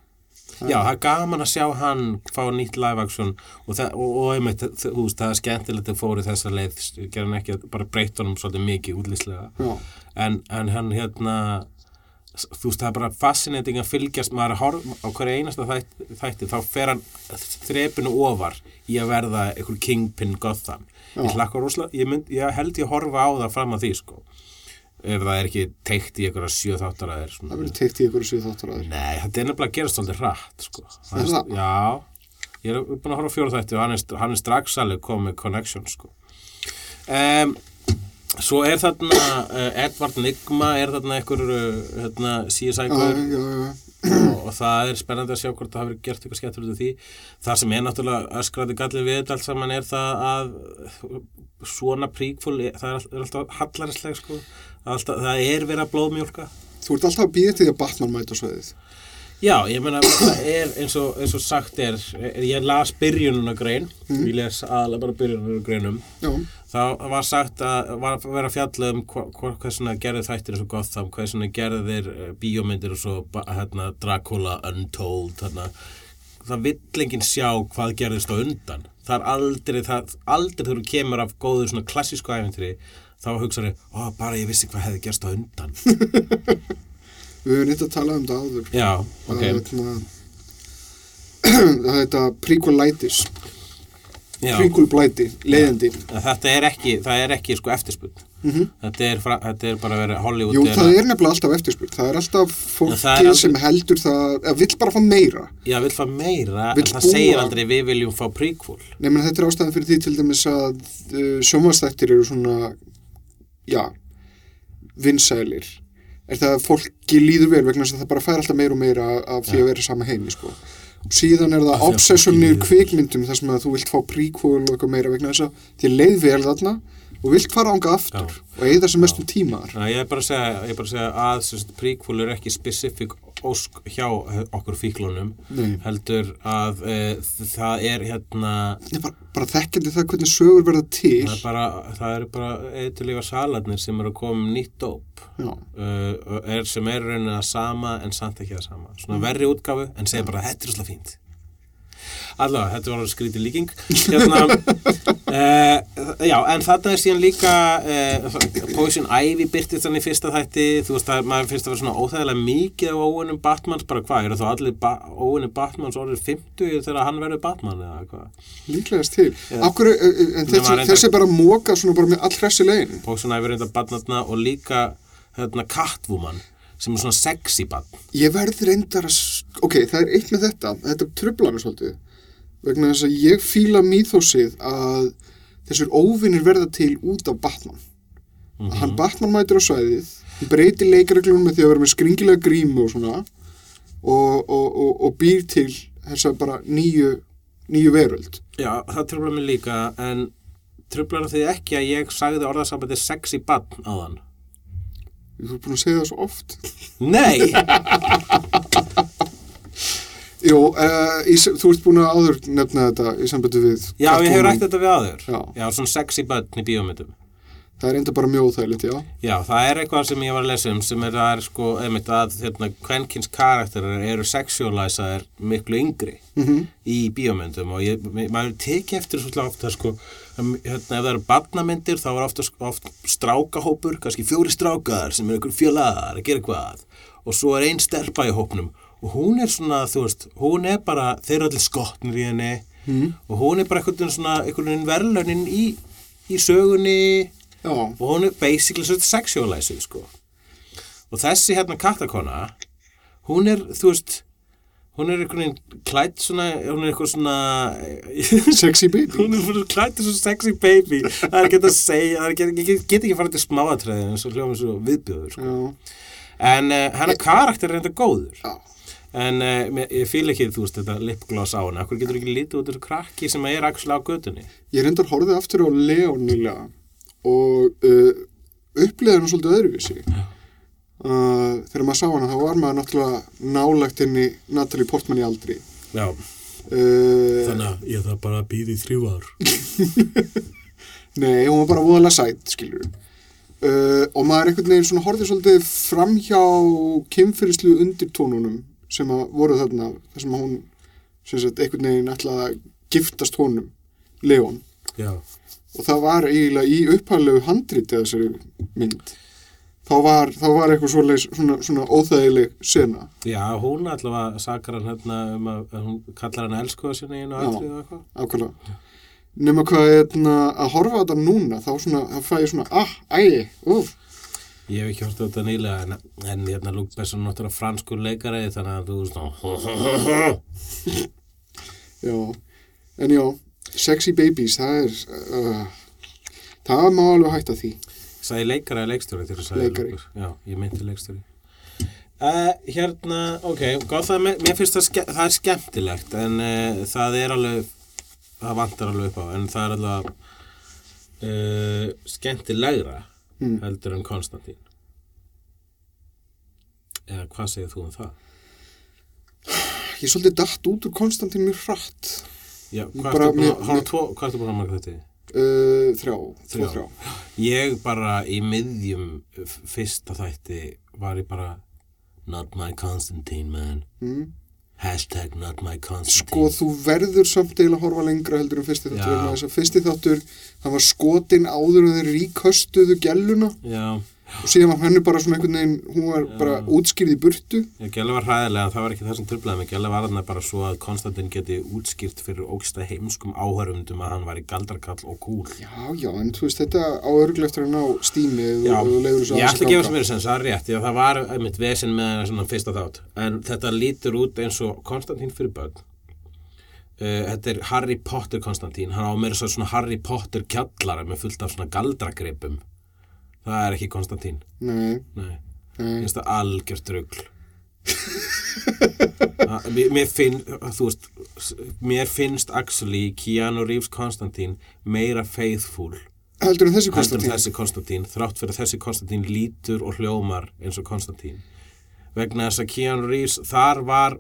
S2: já það er gaman að sjá hann fá nýtt live action og, það, og, og einmitt, þú veist, það er skemmtilegt að fóri þessa leið, gerði hann ekki að bara breyta honum svolítið mikið útlýslega.
S3: Já.
S2: en, en hann hérna þú veist, það er bara fascinating að fylgjast maður að horfa á hverju einasta þætti, þætti þá fer hann þrepinu ofar í að verða einhver kingpin Gotham. Ég hlakka rosalega, ég, mynd, ég held ég að horfa á það fram að því sko ef það er ekki teikt í einhverja sjö þáttaræðir
S3: það verður teikt í þáttur aður
S2: Nei, þetta er nefnilega að gerast svolítið hratt sko.
S3: Er það?
S2: Já, ég er búin að horfa á fjóra þætti og hann er, hann er strax alveg komið connection sko. um, Svo er þarna uh, Edvard Nigma er þarna einhver uh, hérna,
S3: já,
S2: og, það er spennandi að sjá hvort það hafi gert eitthvað skemmtilegt úr því. Það sem er náttúrulega öskrandi gallið við allt saman er það að svona príkfól, það er, all- alltaf hallarisleg sko. Alltaf, það er verið að blóðmjólka.
S3: Þú ert alltaf að býða til því að Batman mæta sveðið
S2: Já, ég meina það er eins og, eins og sagt er, ég las byrjununa grein, ég les aðalega bara byrjununa greinum,
S3: já,
S2: þá var sagt að var að vera að fjalla um hva, hva, hvað svona gerði þættir eins og Gotham, hvað svona gerðir uh, bíómyndir og svo hérna, Dracula Untold, hérna, það vill enginn sjá hvað gerðist á undan. Það er aldrei, það, aldrei þegar þú kemur af góðu svona klassísku æfintri, þá hugsaðu, ó, bara ég vissi hvað hefði gerst á undan. [LAUGHS]
S3: við höfum nýtt að tala um þetta áður.
S2: Já, ok.
S3: hérna [CLEARS THROAT] það er þetta prequelblæti, leiðindi.
S2: Að Þetta er ekki, það er ekki sko eftirspunn. þetta, er, þetta er bara að vera Hollywood
S3: Jú, það
S2: að-
S3: er nefnilega alltaf eftirspurt það er alltaf fólki
S2: það er aldrei-
S3: sem heldur það eða vill bara fá meira.
S2: Já, vill fá meira,
S3: Vill
S2: en það
S3: búa-
S2: segir aldrei við viljum fá prequel.
S3: Nei, menn þetta er ástæðan fyrir því til dæmis að uh, sjónvastættir eru svona, já, vinsælir. Er það að fólki líður vel vegna þess að það bara fær alltaf meira og meira af því að vera sama heimi, sko. Og síðan er það
S2: líður
S3: kvikmyndum þar sem að þú vilt fá prequel og eitthvað meira vegna þess að þér leið vel þarna og vilt fara ánga aftur
S2: Já.
S3: og eigða sem mestum tíma þar.
S2: Þannig að ég er bara að segja, ég er bara að segja að prequel er ekki specifík ósk hjá okkur fíklunum,
S3: Nei.
S2: heldur að e, það er hérna,
S3: Nei, bara, bara þekkjandi það hvernig sögur verða til.
S2: það er bara, það eru bara eitthvað salarnir sem eru að koma með nýtt dóp. Uh, er, sem er raunin að sama en samt ekki að sama. Svona verri útgáfu en segja bara þetta er svolítið fínt. Allavega, þetta var skrítið líking. Hérna, uh, [LAUGHS] já, en þetta er síðan líka uh, Poison Ivy byrtist þannig fyrsta þætti, þú veist að maður finnst að vera svona óþægilega mikið á óunum Batmans, bara hvað, eru þá allir ba óunum Batmans orðið 50 þegar hann verður Batman eða hvað?
S3: líklegast til. Hverju, uh, uh, en þessi, þessi bara móka svona bara með allhressi legin.
S2: Poison Ivy reynda Batnarna og líka hérna, Catwoman sem er svona sexy Batn.
S3: Ég verð reyndar að, ok, það er eitt með þetta, þetta trubla mér svolítið, vegna þess að ég fíla mýþósið að þessur óvinnir verða til út af Batman. Að hann Batman mætir á svæðið, hann breytir leikareglunum með því að vera með skringilega grímu og svona og, og, og, og býr til þessa bara nýju, nýju veröld.
S2: Já, það tröflar mig líka, en tröflar því ekki að ég sagði orðasambandi sexy Batn á þann.
S3: Þú er búin að segja það svo oft.
S2: Nei! [LAUGHS]
S3: Jú, uh, í, þú ert búin að áður nefna þetta í sambandi við
S2: Já, ég
S3: Catwoman.
S2: rætt þetta við áður.
S3: Já.
S2: Já, svona sexy Batn í bíómyndum.
S3: Það er enda bara mjög óþægilegt, já.
S2: Já, það er eitthvað sem ég var að lesa um sem er, það er sko, einmitt að hérna, kvenkins karakterar eru sexualisaðir miklu yngri
S3: Mm
S2: í bíómyndum og ég, maður teki eftir svo ofta sko, ef það eru barnamyndir þá er ofta, oft strákahópur, kannski fjóri strákar sem er ykkur fjölaðar að gera eitthvað. Og svo er ein stelpa í hópnum. Og hún er svona, þú veist, hún er bara þeir eru allir skotnir í henni.
S3: Mhm.
S2: og hún er bara einhvern svona einhvern veginn verðlaunin í, í sögunni.
S3: Já,
S2: og hún er basically svolítið sexualized sko. og þessi hérna kattakona hún er, þú veist hún er einhvern veginn klætt svona hún er eitthvað svona [LAUGHS]
S3: sexy baby.
S2: hún er klætt svona sexy baby það er ekki að segja, það ekki, ég get, get ekki farið til smáatræði en svo hljóðum svo viðbjöður sko.
S3: Já,
S2: en uh, hennar karakter er reynda góður
S3: já.
S2: en uh, ég fíl ekki þú veist þetta lipgloss á henni, akkur getur ekki lítið út þessu krakki sem er actually á götunni
S3: Ég reyndar horfið aftur á Leon nýlega og uh, upplýði hann svolítið öðruvísi. Uh, þegar maður sá hana þá var maður náttúrulega nálægt inn í Natalie Portman í aldri.
S2: já,
S3: Uh,
S2: að ég þarf bara í þrjú ár. [LAUGHS]
S3: Nei, hún var bara voðalega sætt, skilur uh, og maður einhvern veginn svona horfið svolítið framhjá kynfyrirslu undirtónunum sem að voru þarna, þar sem að hún sagt einhvern veginn ætlaði að giftast honum, Leon.
S2: já.
S3: Og það var eiginlega í upphæðlegu handriti að þessari mynd þá var, þá var eitthvað svoleiðis, svona, svona óþægileg sena.
S2: Já, hún allavega sakar hann hérna um að, að hún kallar hann elskuða sinni einu
S3: Já.
S2: atrið og eitthvað.
S3: Ákvæmlega. Nefna hvað hérna, að horfa þetta núna, þá svona, þá fæ ég svona, ah, ægi, úf.
S2: Ég hef ekki hort á þetta nýlega en, en hérna Luke Besson er náttúrulega franskur leikari þannig að þú þá [LAUGHS]
S3: Já, en já, sexy babies, það er, uh, það má alveg hætta því.
S2: Sæði leikari eða leikstjóri þegar þú sagði
S3: Leikari.
S2: Luke? Já, ég meinti leikstjóri uh, Hérna, ok, góð það, mér, finnst það, ske, það er skemmtilegt en uh, það er alveg það vantar alveg upp á en það er alveg uh, skemmtilegra
S3: Mm.
S2: heldur en Konstantín eða hvað segir þú um það?
S3: Ég er svolítið datt út úr Konstantin mjög hratt.
S2: Já, hvað
S3: Bara
S2: ertu búin að, mér...
S3: mér-
S2: tvo,
S3: Uh, þrjá, þrjá,
S2: Þrjá. Ég bara í miðjum f- fyrsta þætti var ég bara Not my Constantine man
S3: Mm.
S2: Hashtag not my Constantine
S3: Sko, þú verður samt eiginlega að horfa lengra heldur en fyrsti þáttur. Fyrsti þáttur, hann var skotin áður en þeir ríköstuðu gæluna
S2: Já,
S3: og síðan var henni bara svona einhvern veginn, hún var bara útskýrð í burtu.
S2: gæla var hræðilega það var ekki það sem tröflaði mig, gæla var þarna bara svo að Konstantin geti útskýrt fyrir ógsta heimskum áhörundum að hann var í galdrakall og kúl.
S3: Já, já, en þú veist, þetta á örglega eftir að ná stímið
S2: Já,
S3: og, leiður þessu
S2: ég ætla að gefa sem verið sens, það er rétt, að það var einmitt vesen með svona fyrsta þátt, en þetta lítur út eins og Konstantín fyrir börn. Uh, þetta er Harry Potter Konstantín, hann á meira svo svona Harry Potter kjallara með fullt af svona galdragripum. Það er ekki Konstantín,
S3: Nei,
S2: nei,
S3: nei,
S2: finnst það algjört rugl. Það- mér, mér finn, þú veist, s- mér finnst actually Keanu Reeves Konstantín meira faithful.
S3: Heldur en þessi
S2: heldur en
S3: Konstantín.
S2: þessi Konstantín þrátt fyrir að þessi Konstantín lítur og hljómar eins og Konstantín. Vegna þess að Keanu Reeves þar var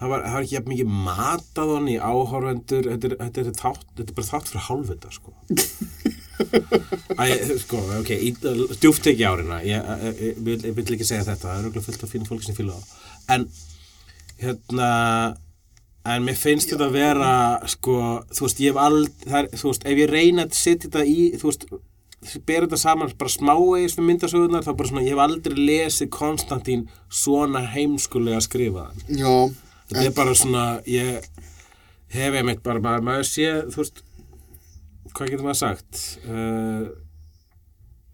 S2: það var, það var ekki jafn mikið matað honni í áhorfendur þetta er, þetta, er þátt, þetta er bara þátt fyrir hálfvita sko [LAUGHS] Æ, sko, ok, djúpt ekki árina. Ég, ég, ég, vil, ég vil ekki segja þetta það er auðvitað fullt af fínu fólki sem fíla það. En hérna en mér finnst þetta að vera sko, þú veist, ég hef ald það er, þú veist, ef ég reyna að setja þetta í þú veist, bera þetta saman bara smáegis við myndasögurnar, þá bara svona ég hef aldrei lesið Konstantín svona heimskulega skrifaðan
S3: Já,
S2: þetta er bara svona ég hef einmitt bara maður sé, þú veist hvað getur maður sagt? Uh,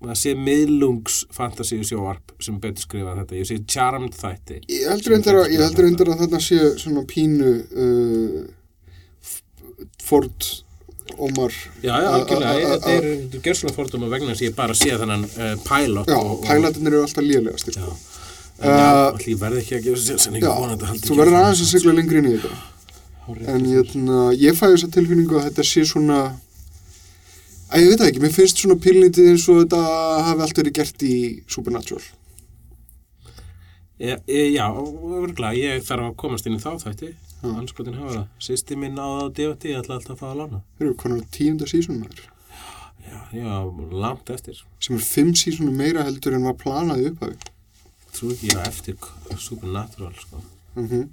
S2: maður sé miðlungs fantasíu sjóarp sem betur skrifað þetta, ég sé charmed þætti
S3: ég heldur reyndar að, að þarna sé svona pínu uh, Ford Omar
S2: Já, já, algjörlega, þetta er, þetta er gjörslega fordóma vegna þess að ég bara sé þennan uh, pilot
S3: Já, pælatinir eru alltaf lélegast
S2: Já,
S3: sko.
S2: já, allir verði ekki að gefa sér sem ekki vonandi haldi
S3: þú verður aðeins að sigla lengri inn í þetta. En hérna, ég fæ þessa tilfinningu að þetta sé svona að ég veit ekki, mér finnst svona pílnitið eins og þetta hafi allt verið gert í Supernatural.
S2: Já, e- já, örgulega, ég þarf að komast inn í þá þætti. Anskotin hafa það. Sýsti minn á það DVD, ég ætla alltaf að fá að lána.
S3: Þeir eru konar á tíunda sísonum maður.
S2: Já, já, langt eftir.
S3: Sem er fimm sísonum meira heldur en var planað í upphafi.
S2: Trú ekki á eftir Supernatural, sko.
S3: Mm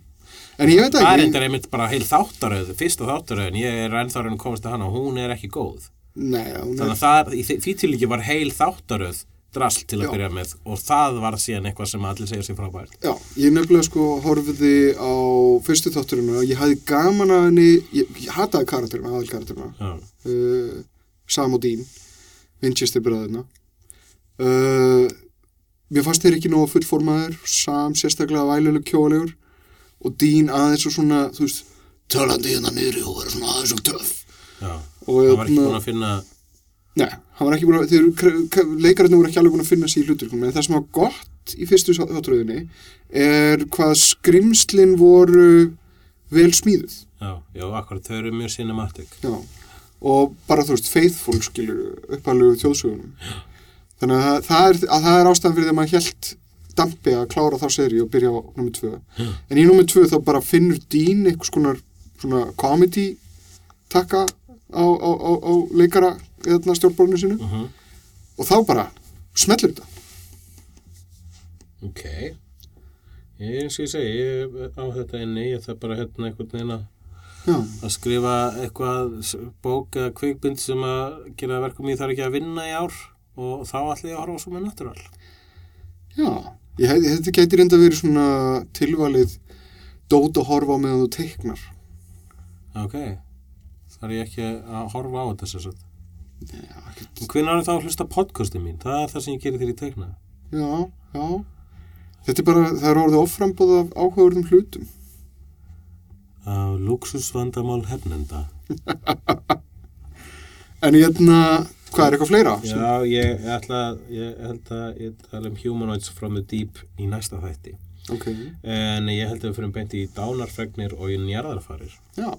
S3: En ég veit
S2: Það er
S3: ekki
S2: einmitt bara heil þáttaröð Fyrsta þáttaröðin, ég er ennþá raun að komast að hana og Hún er ekki góð
S3: Nei, hún
S2: Þannig
S3: er,
S2: að það, í því- tilíki var heil þáttaröð drasl til að byrja með og það var síðan eitthvað sem allir segja sér frábært.
S3: Já, ég nefnilega sko horfiði á fyrstu þátturinn og ég hafði gaman að henni ég, ég hataði karakterina, aðal karakterina uh, Sam og Dean Winchester bræðina uh, mér fannst þeir ekki nógu fullformaður Sam sérstaklega væluleg kjólegur og Dean aðeins og svona þú veist, talandi hérna niðri og vera svona aðeins og töff
S2: já Það var ekki búin að finna
S3: Nei, hann var ekki búin að, þeir, leikararnir voru ekki alveg búin að finna sér í hluturkum, en það sem var gott í fyrstu þáttröðinni er hvað skrimslin voru vel smíðuð.
S2: Já, já, akkurat, þau eru mjög cinematic
S3: Já, og bara þú veist, faithful skilur upphæðlegu þjóðsögunum. Þannig að það er, að það er ástæðan fyrir því að maður held dampi að klára þá seri og byrja á nummer tvö. En í nummer tvö þá bara finnur einhvers konar svona comedy takka á, á, á, á leikara eða stjórnbólinu sinu
S2: uh -huh.
S3: og þá bara smellur þetta.
S2: Ok Ég og ég segi, ég á þetta inni ég þarf bara hérna einhvern veginn að að skrifa eitthvað bók eða kvikbind sem að gera verkum ég þarf ekki að vinna í ár og þá ætla ég að horfa svo með natural
S3: Já, ég hefði, þetta gæti reynda verið svona tilvalið dót að horfa meðan þú teiknar.
S2: Ok, þar ég ekki að horfa á þetta sér svo.
S3: Já, ekkert.
S2: Hvernig er þá að hlusta podcastin mín? Það er það sem ég gerir þegar ég teikna.
S3: Já, já. Þetta er bara, það er orðið offrambóð af áhugaverðum hlutum.
S2: Á luxusvandamál hefnenda. [LAUGHS]
S3: En ég hérna, hvað er eitthvað fleira?
S2: Já, ég ætla, ég held að ég tala um humanoids from the deep í næsta þætti.
S3: Ok,
S2: En ég held að við fyrir beint í dánarfregnir og í njarðarfarir.
S3: já.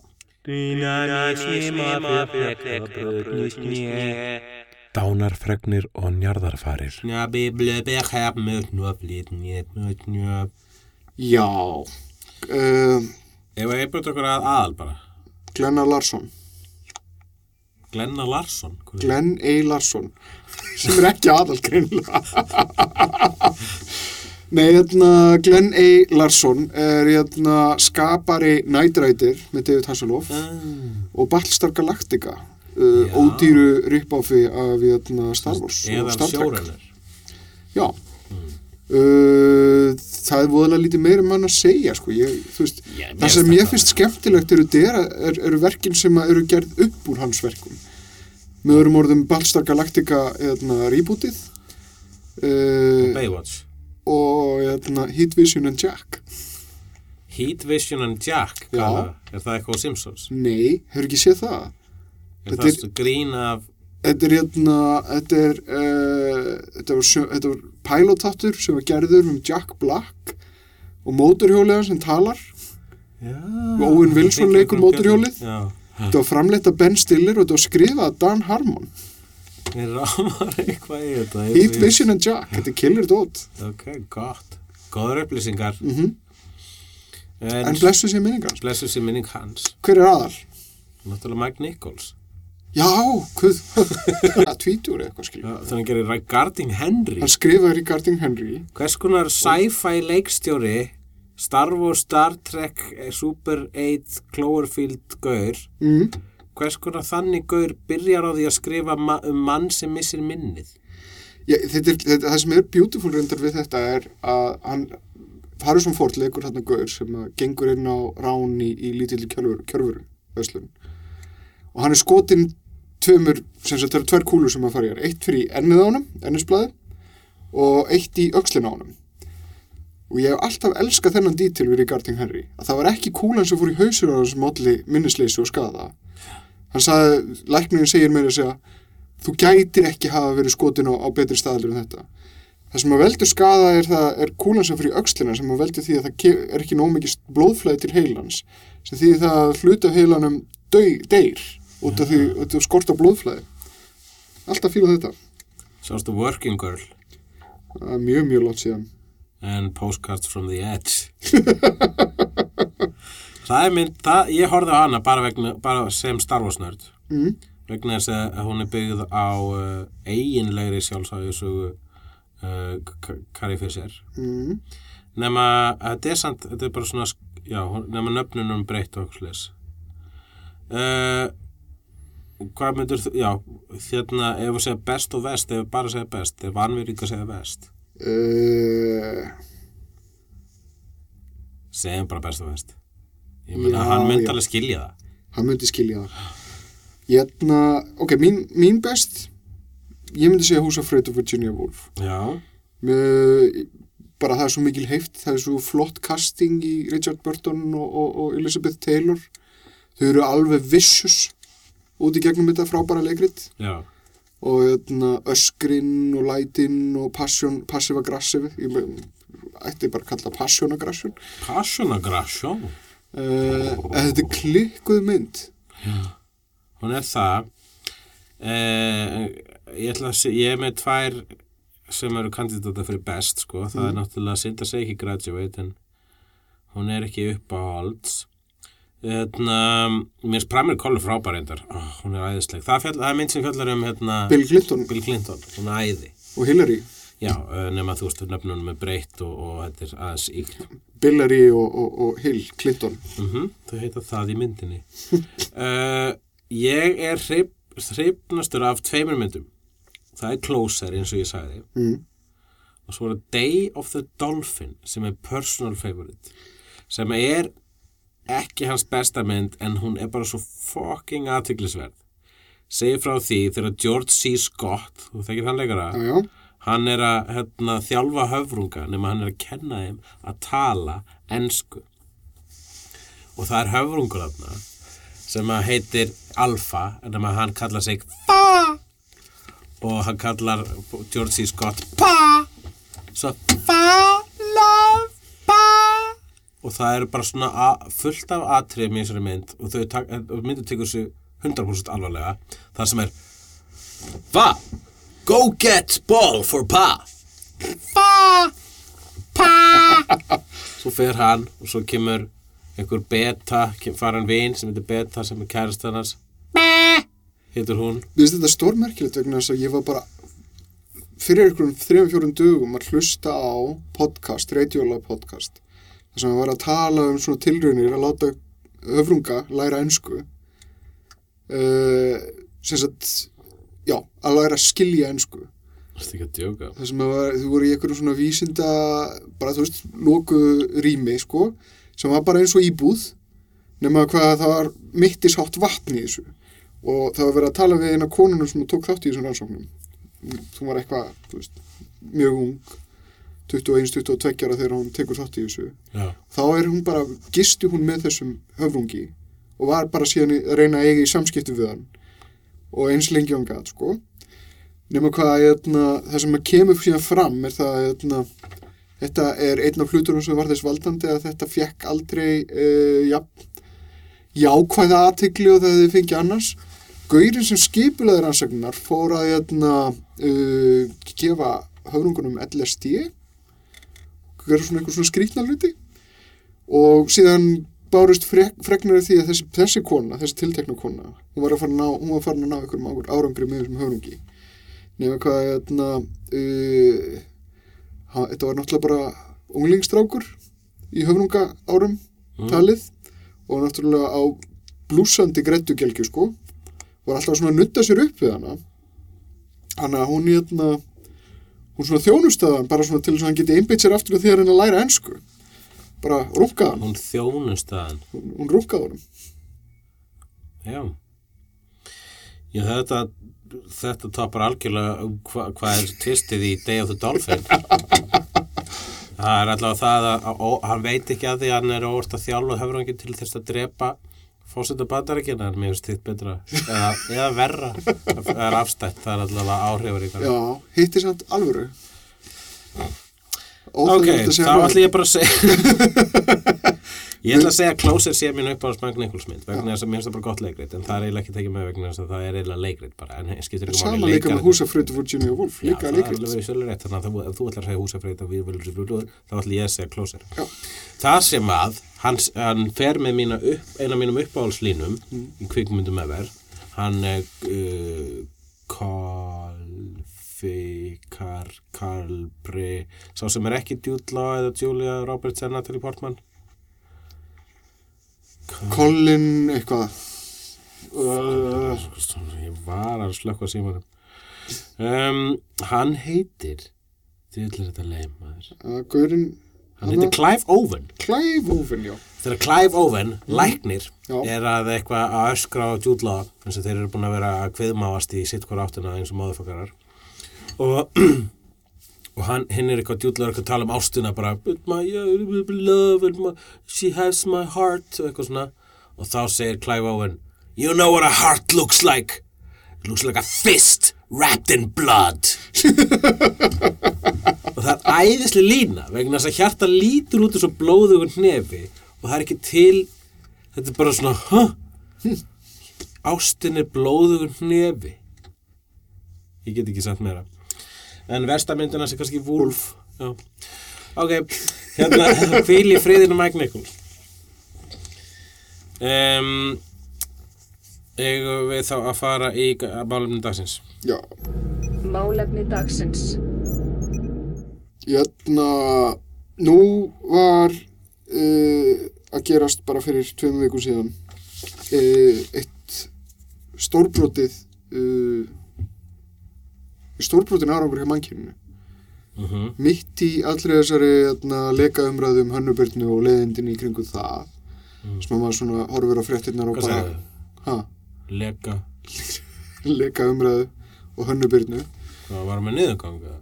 S2: Dánarfregnir og njarðarfarir. Njabi, blöbi, hef, mjög, njöflít, njöp, mjög, njöp.
S3: Já. Uh,
S2: Ef að ég byrja okkur að aðal bara.
S3: Glenna Larsson.
S2: Glenna Larsson.
S3: Glenn A. Larsson. Sem er ekki aðalgreinilega. [LAUGHS] Nei, hérna, Glenn A. Larsson er hérna skapari Night Rider með David Hasselhoff
S2: Ah,
S3: og Battlestar Galactica uh, ódýru rip-offi af hérna, Star Wars og Star Trek. Já uh, Það er voðalega lítið meira mann að segja sko. ég, veist,
S2: Já,
S3: Það sem ég finnst skemmtilegt eru, dera, er, eru verkin sem eru gerð upp úr hans verkum með öðrum orðum Battlestar Galactica hérna, rebootið uh,
S2: Baywatch.
S3: Og hérna, Heat Vision and Jack
S2: Heat Vision and Jack.
S3: Já.
S2: hvað Er það? er eitthvað á Simpsons?
S3: Nei, hefur ekki séð það?
S2: Er
S3: Þetta
S2: það grín af...
S3: Þetta er hérna, þetta er, uh, þetta var, var pilotattur sem var gerður um Jack Black og mótorhjóliðan sem talar.
S2: Já.
S3: Owen Wilson leikur mótorhjólið.
S2: Já.
S3: Þetta var framleitt af Ben Stiller og þetta var skrifað af Dan Harmon.
S2: Mér rámar eitthvað í þetta.
S3: Heat Vision and Jack, þetta er killer dot.
S2: Ok, gott. Góður upplýsingar.
S3: Mm
S2: En,
S3: En blessu sér minningar.
S2: blessu sér minning hans.
S3: Hver er aðal?
S2: Náttúrulega Mike Nichols.
S3: Já, hvað? [LAUGHS] Tvítur eitthvað skilja.
S2: Já, Þannig gerir Regarding Henry.
S3: Hann skrifaði Regarding Henry.
S2: Hvers konar sci-fi leikstjóri Star Wars, Star Trek, eh, Super 8, Cloverfield gaur
S3: Mm.
S2: Hvers konar þannig gaur byrjar á því að skrifa ma um mann sem missir minnið?
S3: Ég, þetta er, þetta, það sem er beautiful reyndar við þetta er að hann Harrison Ford leikur þarna gaur sem að gengur inn á rán í, í lítilli kjörfuru, kjörfuru öslun. og hann er skotin tveimur, sem sagt það eru tvær kúlur sem að fara í hér, eitt fyrir ennið á honum ennisblæði og eitt í öxlin á honum. Og ég hef alltaf elskað þennan dítil við Regarding Henry að það var ekki kúlan sem fór í hausur á þessum molli minnisleysi og skada hann sagði, læknirinn segir mér að segja þú gætir ekki hafa verið skotin á, á betri staðalur en þetta. Það sem að veldur skada er það er kúlan sem fyrir öxlina sem að veldur því að það er ekki nóg mikið blóðflæði til heilans sem því það að hluta heilanum deyr út af því út af skort á blóðflæði. Alltaf fíla þetta.
S2: Sástu Working Girl?
S3: Mjög mjög látt síðan.
S2: And Postcards from the Edge [LAUGHS] Það er mynd, það, ég horfði á hana bara, vegna, bara sem Star Wars nörd.
S3: Mm.
S2: vegna þess að hún er byggð á uh, eiginlegri sjálfsæðisögu uh, K- Carrie Fisher.
S3: Mm.
S2: nema að þetta er samt þetta er bara svona, já, nema nöfnunum breytt og okkur slis uh, hvað myndur þú, já, hérna ef við segja best og vest, ef við bara segja best ef vanvirðing að segja vest
S3: Uh,
S2: segjum bara best og vest ég meina,
S3: Já,
S2: hann myndi alveg skilja það.
S3: Hann myndi skilja það. Hérna, ok, mín, mín best ég myndi segja Húsa Freyt og Virginia Woolf.
S2: Já,
S3: með, bara það er svo mikil heift það er svo flott casting í Richard Burton og, og, og Elizabeth Taylor. Þau eru alveg vicious út í gegnum þetta frábæra leikrit.
S2: Já.
S3: Og hérna, öskrin og lætin og passion, passive aggressive. Ég ætti bara að kalla það passion aggression.
S2: Passion Aggression
S3: uh, þetta er klikkuð mynd.
S2: Hún er það. Eh, ég ætla að se, ég er með tvær sem eru kandidata fyrir best sko. það er náttúrulega synd að segja ekki graduate en hún er ekki upp á halds hérna, mér spramir kollu frábær reyndar, oh, hún er æðisleg. Það, það er mynd sem fjallar um hérna,
S3: Bill Clinton.
S2: Bill Clinton, hún er æði.
S3: Og Hillary
S2: já, eh, nema þú veist, nöfnunum er breytt og, og þetta er aðeins íkt
S3: Billary og, og, og Hill Clinton
S2: mm þau heita það í myndinni uh, [LAUGHS] ég er hreip, hreipnastur af tveimur myndum það er Closer eins og ég sagði
S3: mm.
S2: og svo er það Day of the Dolphin sem er personal favorite sem er ekki hans besta mynd en hún er bara svo fucking aðtiklisverð segir frá því þegar George C. Scott þú þekkir hann leikara
S3: Já, já.
S2: Hann er að hérna, þjálfa höfrunga nema hann er að kenna þeim að tala ensku. Og það er höfrungur þarna sem að heitir Alfa nema hann kallar sig Fa! Og hann kallar George C. Scott Pa! Svo Fa Love Pa! Og það er bara svona fullt af atriðum í þessari mynd og þau myndin tekur sig 100% alvarlega það sem er Va, go get ball for Pa. Pa Pa. Svo fer hann og svo kemur einhver beta, kem- fara hann vin sem heitir beta sem er kærist hans. Heitir hún.
S3: Mér finnst þetta stórmerkilegt vegna þess að ég var bara fyrir einhverjum þrejum fjórum dögum að hlusta á podcast, radiola podcast þar sem að var að tala um svona tilraunir að láta öfrunga læra ensku. Uh, sem sagt já, að læra að skilja
S2: er ekki að
S3: var, þú voru í einhverjum svona vísinda bara þú veist, loku rými sko, sem var bara eins og íbúð nema hvað það var mittishátt vatn í þessu. Og það var verið að tala við eina konunum sem tók þátt í þessum rannsóknum. Þú var eitthvað, þú veist, mjög ung 21-22 ára þegar hún tekur þátt í þessu.
S2: Já,
S3: þá er hún bara, gisti hún með þessum höfrungi og var bara síðan að reyna að eiga í samskipti við hann og eins lengi og hann gat, sko. Nema hvað, eitna, það sem kemur síðan fram er það, eitna, þetta er einn af hlutunum sem var þess valdandi að þetta fekk aldrei uh, ja, jákvæða aðtikli og það þið fengi annars. Gaurin sem skipulegur ansagnar fór að eitna, uh, gefa höfrungunum LSD gera svona einhver svona skrýtna hluti. Og síðan bárust frek, freknar af því að þessi, þessi kona, þessi tiltekna kona hún var að fara að ná, hún var farin að ná einhverjum águr árangri með þessum höfrungi. Nefnir hvað hérna uh, ha, þetta var náttúrulega bara unglingstrákur í höfrunga árum talið og náttúrulega á blúsandi grettugelgju sko. Var alltaf svona að nutta sér upp við hana. Hana hún hérna hún svona þjónustöðan bara svona til þess að hann geti einbeitt sér aftur og því að að læra ensku bara hann,
S2: hún þjónust að hann.
S3: Hún, hún honum.
S2: Já. Já, þetta þetta topar algjörlega hva, hvað er tvistið í Day of the Dolphin? Það er allavega það að, að, að hann veit ekki að því hann er óvart að þjálfa höfrangin til þess að drepa fósita bandarækina en mér finnst þitt betra. Eða, eða verra. Það er afstætt, það er allavega áhrifur
S3: já, hitti samt alvöru Óþægilegt segja
S2: þá ætlum ég bara að segja [LAUGHS] Ég ætla að segja að Closer sé mín upp á Spang Nicholsmynd vegna þess að mér finnst það bara gott leikrit en það er eiginlega ekki tekið með vegna þess að það er eiginlega leikrit bara en skiptir ekki
S3: sama líka með húsafröðu Virginia Woolf,
S2: Já,
S3: líka
S2: það er
S3: leikrit
S2: alveg vissulega rétt þannig að ef þú ætlar að segja húsafreit og við viljum þá ætla ég að segja Closer
S3: Já.
S2: Það sem að hann, hann fer með mína upp, eina mínum uppáhaldslínum
S3: Mm.
S2: í kvikmyndum efer hann er uh, Kolfi Kar, Kalbri sá sem er ekki Jude Law eða Julia Roberts eða Natalie Portman.
S3: Colin eitthvað. Uh,
S2: ég var að slökka símanum. Um, hann heitir þið ætlir þetta leið maður.
S3: Uh, Gaurin
S2: hann heitir Clive Owen.
S3: Clive Owen, já.
S2: Þegar Clive Owen, læknir
S3: Já.
S2: er að eitthvað að öskra á Jude Law eins og þeir eru búin að vera að kviðmáast í sitt hver áttina eins og móðufakarar og [CLEARS THROAT] og hann, hinn er eitthvað er eitthvað að tala um ástina bara my uh, love my, she has my heart og eitthvað svona. Og þá segir Clive Owen you know what a heart looks like? It looks like a fist wrapped in blood. [LAUGHS] Og það er æðislega lína vegna þess að hjarta lítur út þessu blóðugur hnefi og það er ekki til þetta er bara svona huh? ástin er blóðugur hnefi. Ég get ekki sagt meira en verstamyndina sé kannski Wolf. Já. ok, hérna [LAUGHS] hvíl í friðinu Mike Nichols um, eigum við þá að fara í málumni dagsins?
S3: Já,
S4: Málefni dagsins.
S3: Jæna, nú var uh, að gerast bara fyrir tveim vikum síðan uh, eitt stórbrotið uh, stórbrotin árangur hjá mannkyninu.
S2: Mhm.
S3: mitt í allri þessari hérna, leka umræðu um hönnubyrnu og leiðindin í kringum það sem að maður svona horfir á fréttinnar og bara leka. [LAUGHS] Umræðu og hönnubyrnu
S2: það var með niðurganga.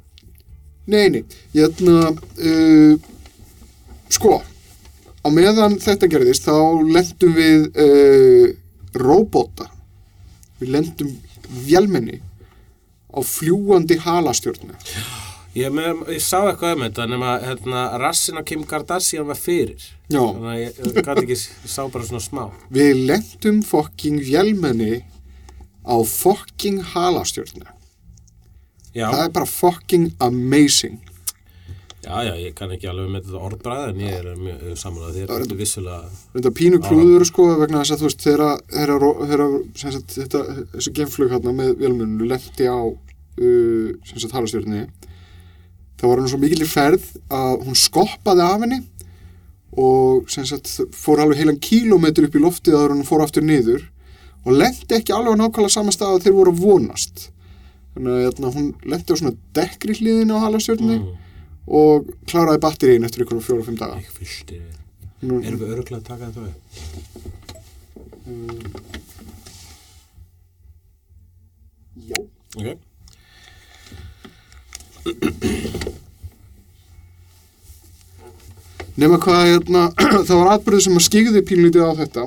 S3: Nei, nei, ég ætla uh, sko á meðan þetta gerðist þá lendum við uh, róbóta við lendum vélmenni á fljúandi halastjörnu
S2: Ég, með, ég sá eitthvað um þetta nema hérna, rassin á Kim Kardashian var fyrir.
S3: Já.
S2: Þannig að ég, ég, gat ekki, ég sá bara svona smá.
S3: við lendum fokking vélmenni á fokking halastjörnu
S2: Já,
S3: það er bara fokking amazing
S2: já, já, ég kann ekki alveg með þetta orðbræð en ég er mjög samanlega þér.
S3: Það er-
S2: Þetta er vissulega,
S3: þetta pínu klúður sko vegna þess að þú veist þegar þetta, þessu genflug hérna með vélmennu lendi á uh, sem sagt halastjörni þá var hann svo mikill í ferð að hún skoppaði af henni og sem sagt fór alveg heilan kílómetr upp í loftið að hún fór aftur niður og lendi ekki alveg á nákvæmlega sama stað að þeir voru að vonast þannig að hérna, hún lendi á svona dekkri hliðin á halastjörni
S2: mm,
S3: og kláraði batterín eftir ykkur fjóra og fimm daga
S2: ekki fylgti.
S3: Nú-
S2: Erum við öruglega að taka þetta við?
S3: Já
S2: Ok.
S3: Nefna hvað, hérna, [CLEARS THROAT] það var atbyrðið sem að skigði pínlítið á þetta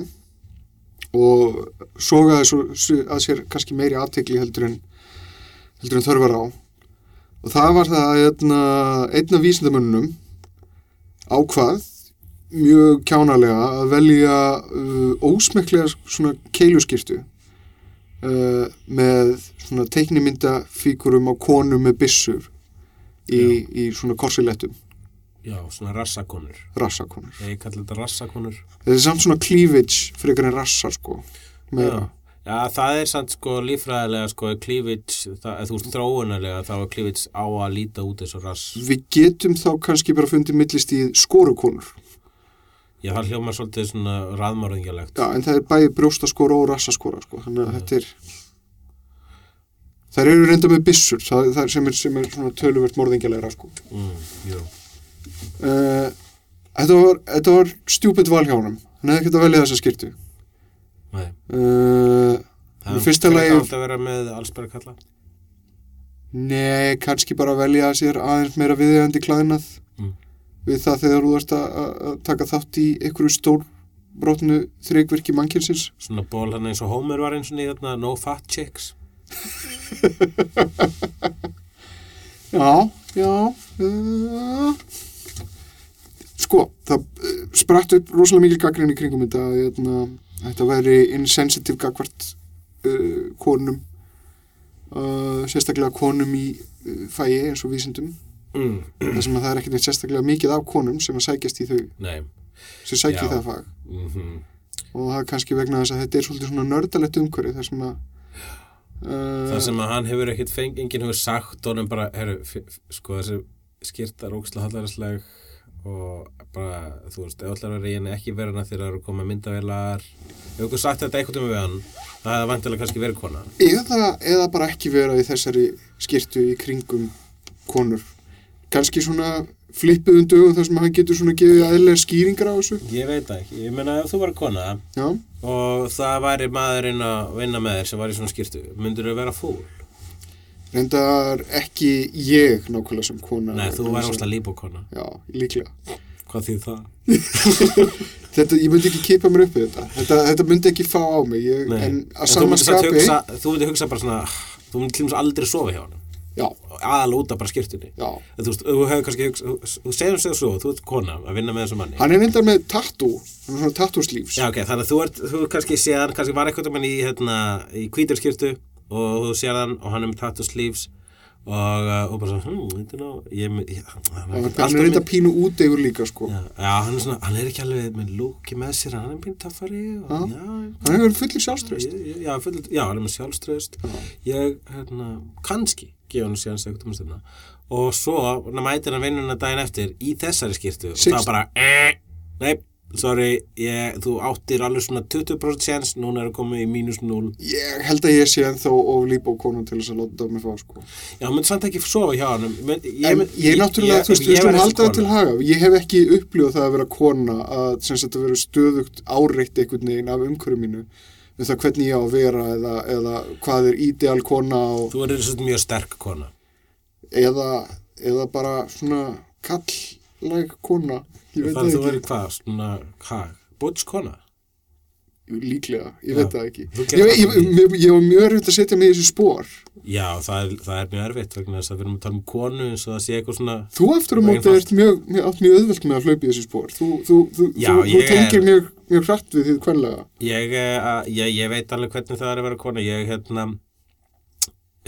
S3: og sogaði svo, að sér kannski meiri aðtekli heldur en, heldur en þörfar á. Og það var það að hérna, einn af vísindamönnum ákvað mjög kjánalega að velja uh, ósmekklega svona keiluskirtu uh, með svona teiknimyndafíkurum á konum með byssur í, í svona korsilettum,
S2: Já, svona rassakonur.
S3: rassakonur.
S2: Ég kalli þetta rassakonur.
S3: Þetta er samt svona cleavage frekar en rassar sko meira.
S2: Já. Já, það er samt sko líffræðilega sko það, eða þú veist þróunarlega þá er cleavage á að líta út eins og rass.
S3: Við getum þá kannski bara fundið millist í skorukonur.
S2: Já, það hljómar svolítið svona raðmörðingjalegt.
S3: Já, en það er bæði brjóstaskora og rassaskora sko. Þannig að þetta er Þær eru reynda með byssur það, það sem, er, sem er svona töluvert morðingjarlegra sko.
S2: Mm, jú.
S3: uh, þetta, var, var stjúpid val hjá honum hann hefði ekkert að velja þessa skirtu Uh,
S2: Það
S3: Í fyrsta
S2: er
S3: lagi-
S2: átt að vera með allsberg kalla.
S3: Nei, kannski bara velja sér aðeins meira viðeigandi klæðnað
S2: Mm.
S3: við það þegar þú ert að, að- að taka þátt í einhverju stórbrótnu þreikverki mannkynsins
S2: Svona ból hann eins og Homer var eins og niður þarna, no fat chicks. [LAUGHS]
S3: Já, já uh, Sko, það uh, spratt upp rosalega mikil gaggrinni í kringum þetta að hérna, þetta væri insensitive gagvart uh, konum uh, sérstaklega konum í uh, fæi eins og vísindum.
S2: Mm.
S3: þar sem að það er ekkert sérstaklega mikið af konum sem að sækjast í þau.
S2: Nei.
S3: sem sækja í það fag.
S2: Mm
S3: og það er kannski vegna þess að þetta er svolítið svona nördalegt umhverfi þar sem að uh,
S2: Það sem að hann hefur ekkit feng, enginn hefur sagt honum bara, herru, sko þessi skýrta er ókslega hallaræsleg og bara, þú veist, ef allar er ég ekki verið hana þegar það eru koma myndavélar. Hefur ykkur sagt þetta eitthvað um við hann það hefði vantilega kannski verið kona.
S3: Eða, eða bara ekki vera í þessari skirtu í kringum konur. Kannski svona flippuðum dögum þar sem hann getur svona gefið aðlega skýringar á þessu.
S2: Ég veit ekki, ég meina ef þú var kona
S3: já,
S2: og það væri maðurinn að vinna með þér sem var í svona skýrtu myndur þú vera fúl?
S3: Reyndar ekki ég nákvæmlega sem kona
S2: Nei, þú væri óslega líbókona
S3: já, líklega.
S2: Hvað þýð það? [LAUGHS]
S3: þetta, ég myndi ekki kipa mér upp við þetta. Þetta, þetta myndi ekki fá á mig. Ég, en
S2: En
S3: að
S2: þú samt
S3: skapi
S2: hugsa, þú myndir hugsa bara svona þú myndir til dæmis aldrei sofa hjá hann
S3: já,
S2: aðal út af bara skýrtunni
S3: já.
S2: Þú veist, þú hefur kannski hugsa, þú segjum sig svo, þú ert kona að vinna með þessum manni.
S3: Hann er reyndar með tattoo. Hann er svona tattoo sleeves.
S2: Já, ok, þannig að þú ert, þú kannski séðan, kannski var eitthvað mann í, hérna, í og þú séð hann og hann er með tattoo sleeves og, uh, og bara svona, hm, þetta er ná, ég, hann er
S3: er
S2: með-
S3: pínu út yfir líka sko.
S2: Já, já, hann er svona, hann er ekki alveg með lúki með sér, hann er pín taffari og,
S3: Já. hann hefur fullir
S2: ég- já, full, já, hann er með sjálfströðust ég, hérna, kannski gefa hann séðan sig um stundna og svo, mætir hann vinnuna daginn eftir í þessari skýrtu og það bara, eh, nei, sorry, ég, þú áttir alveg svona 20% chance, núna er að koma í mínus 0
S3: Ég held að ég sé ennþá of lípa á konum til þess að láta það mig fá, sko.
S2: Já, myndi samt ekki sofa hjá hann Men, ég,
S3: En
S2: mynd-
S3: ég er náttúrulega, þú veist, við
S2: ég væri
S3: halda það til haga. Ég hef ekki upplifað það að vera kona að sem sagt að vera stöðugt áreitt einhvern veginn af umhverju mínu um það hvernig ég á að vera eða, eða hvað er ideal kona og,
S2: Þú er þessi mjög sterk kona
S3: eða, eða bara svona kona. Ég veit
S2: Þannig
S3: það
S2: þú er hvað, svona, hvað, butch kona
S3: Líklega, ég veit það ekki. Ég, ég, ég, ég, var mjög erfitt að setja mig í þessi spór.
S2: Já, það er, það er mjög erfitt vegna þess að við erum að tala um konu eins og það sé eitthvað svona
S3: Þú
S2: er
S3: móti
S2: einfalt.
S3: ert mjög, mjög, mjög auðvelt með að hlaupa í þessi spór. Þú, þú, þú,
S2: Já,
S3: þú,
S2: er-
S3: tengir mjög, mjög hratt við því kvenlega.
S2: ég, eh, að- ég, veit alveg hvernig það er að vera kona ég hérna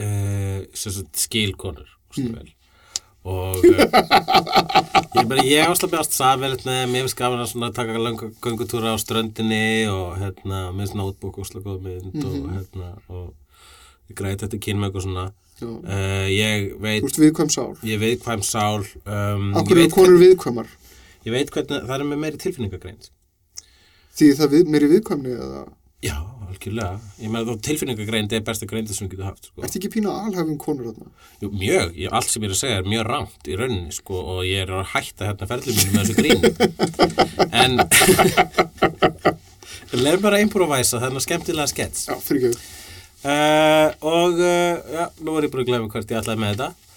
S2: uh, sagt, skil konur mm. vel og uh, [LAUGHS] ég, bara, ég áslappi ást samverðið með mér finnst gaman að taka langa göngutúra á ströndinni og hérna með svona notebook slaka mynd og hérna og ég græti þetta kynna með eitthvað svona uh, ég
S3: Þú
S2: veit
S3: ert viðkvæm sál.
S2: ég um sál um,
S3: Akkur eru konur viðkvæmar?
S2: ég veit hvernig það er með meiri tilfinningagreind.
S3: Því það við, meiri viðkvæmni eða
S2: Já, algjörlega. Ég meina þá tilfinningagreind er besta greind sem við getum haft, sko.
S3: Ertu ekki pína alhæfum konur þarna?
S2: Jú, mjög, ég, allt sem ég er að segja er mjög rámt í rauninni, sko, og ég er að hætta hérna ferðlum mínu með þessu grín. [LAUGHS] En, [LAUGHS] leið bara að improvæsa þennan skemmtilega skets.
S3: Já, fyrir ekki.
S2: Uh, og, uh, já, nú er ég bara að glemja hvert ég ætlaði með þetta.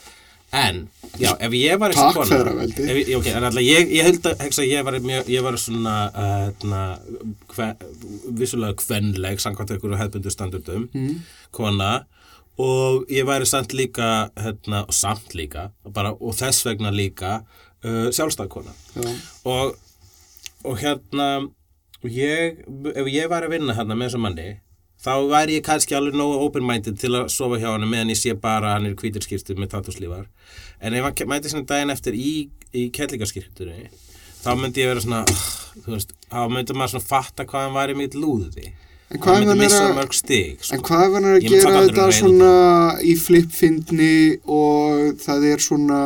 S2: En, já, ef ég var
S3: Takk, feðraveldi.
S2: ef, ég- ok, en alltaf ég, ég held að, hegsa, ég var mjög, ég var svona, uh, hérna, hve, vissulega kvenleg, samkvæmt einhverju hefbundu standardum,
S3: Mm.
S2: kona, og ég væri samt líka, hérna, og samt líka, bara, og þess vegna líka, uh, sjálfstæðkona.
S3: Já.
S2: Og, og hérna, ég, ef ég væri að vinna hérna með þessum manni, þá væri ég kannski alveg nógu open-minded til að sofa hjá hann meðan ég sé bara að hann er hvítirskýrtu með tattúslífar. En ef hann mæti svona daginn eftir í, í kettlingaskýrtunni, þá myndi ég vera svona, þú veist, þá myndi maður svona fatta hvað hann væri mitt lúði.
S3: En hvað
S2: Hann myndi
S3: er
S2: missa
S3: að-
S2: mörg stig, sko.
S3: En hvað hann er að gera þetta svona í flipfindni og það er svona,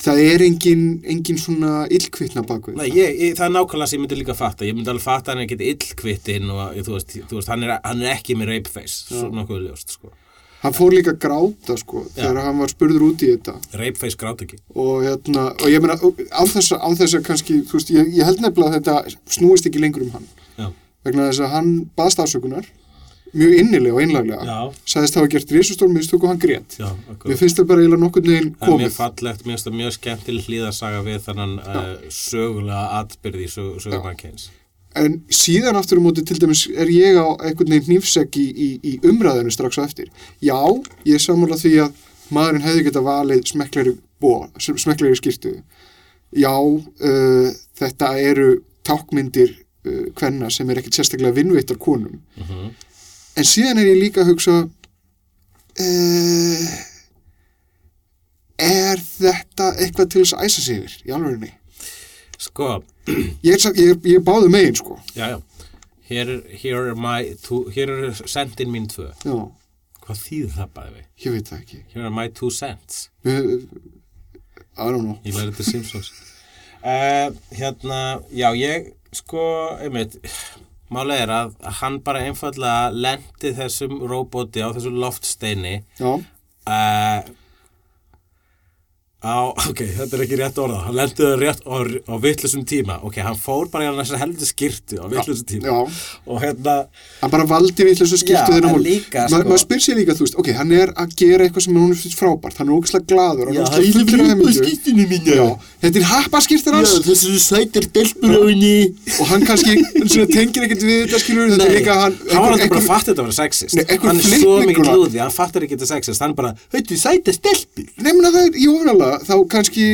S3: það er engin, engin svona illkvittna bakvið.
S2: Nei, ég, ég, það er nákvæmlega sem ég myndi líka fatta ég myndi alveg fatta hann er getið illkvittinn og þú, veist, þú veist, hann er, hann er ekki með rapeface svo nokkuð ljóst, sko
S3: Hann fór líka gráta, sko,
S2: Já.
S3: þegar hann var spurður út í þetta.
S2: rapeface grátt ekki
S3: og hérna, og ég meina án þess að kannski, þú veist, ég, ég held nefnilega að þetta snúist ekki lengur um hann
S2: Já,
S3: vegna þess að hann baðst afsökunar mjög innilega og einlaglega
S2: Já.
S3: sagðist hafa gert risustórn mistök og hann grét.
S2: Já,
S3: mér finnst það bara eiginlega nokkurn veginn
S2: Það er mjög
S3: komið.
S2: fallegt, mér finnst það mjög skemmtileg hlýðasaga við þannan uh, sögulega atbyrði í sög, sögumannkens
S3: en síðan aftur á móti til dæmis er ég á einhvern veginn hnífsegg í, í, í umræðinu strax á eftir. Já, ég sammála því að maðurinn hefði geta valið smekklegri, bó, smekklegri skýrtu já, uh, þetta eru tákmyndir uh, kvenna sem er ekkit sérstaklega vinnveittar konum.
S2: Mhm.
S3: En síðan er ég líka að hugsa uh, er þetta eitthvað til þess að æsa sig yfir í alvegurinn
S2: Sko, [CLEARS THROAT]
S3: ég er, ég er, ég er báðu megin sko.
S2: Já, já. Hér er, here are my two, hér eru sendin mín tvö.
S3: Já,
S2: Hvað þýðir það bæði við?
S3: ég veit það ekki.
S2: Here are my two cents.
S3: Við- I don't know.
S2: Ég lærði þetta Simpsons. Uh, Hérna, já ég sko, einmitt Málega er að hann bara einfallega lendi þessum róbóti á þessum loftsteini.
S3: Já,
S2: uh, á, ok, þetta er ekki rétt orða. Hann lendi það rétt á, á vittlusum tíma. Ok, hann fór bara í hann þessar heldur skirtu á vittlusum tíma.
S3: já.
S2: Og hérna,
S3: hann bara valdi
S2: Já,
S3: þennan
S2: en
S3: hól
S2: líka,
S3: Ma,
S2: sko-
S3: maður spyr sér líka, þú veist, ok, hann er að gera eitthvað sem hún finnst frábært, hann er ógæslega glaður hann
S2: Já,
S3: er
S2: hann mínu.
S3: Já, þetta er happaskýrtir hans.
S2: Þessu sætir henni
S3: og hann kannski [LAUGHS] svona, tengir ekkert við þetta skilur þetta er líka hann
S2: hann var alltaf bara
S3: einhver-
S2: að þetta vera sexist. Hann þetta
S3: þá kannski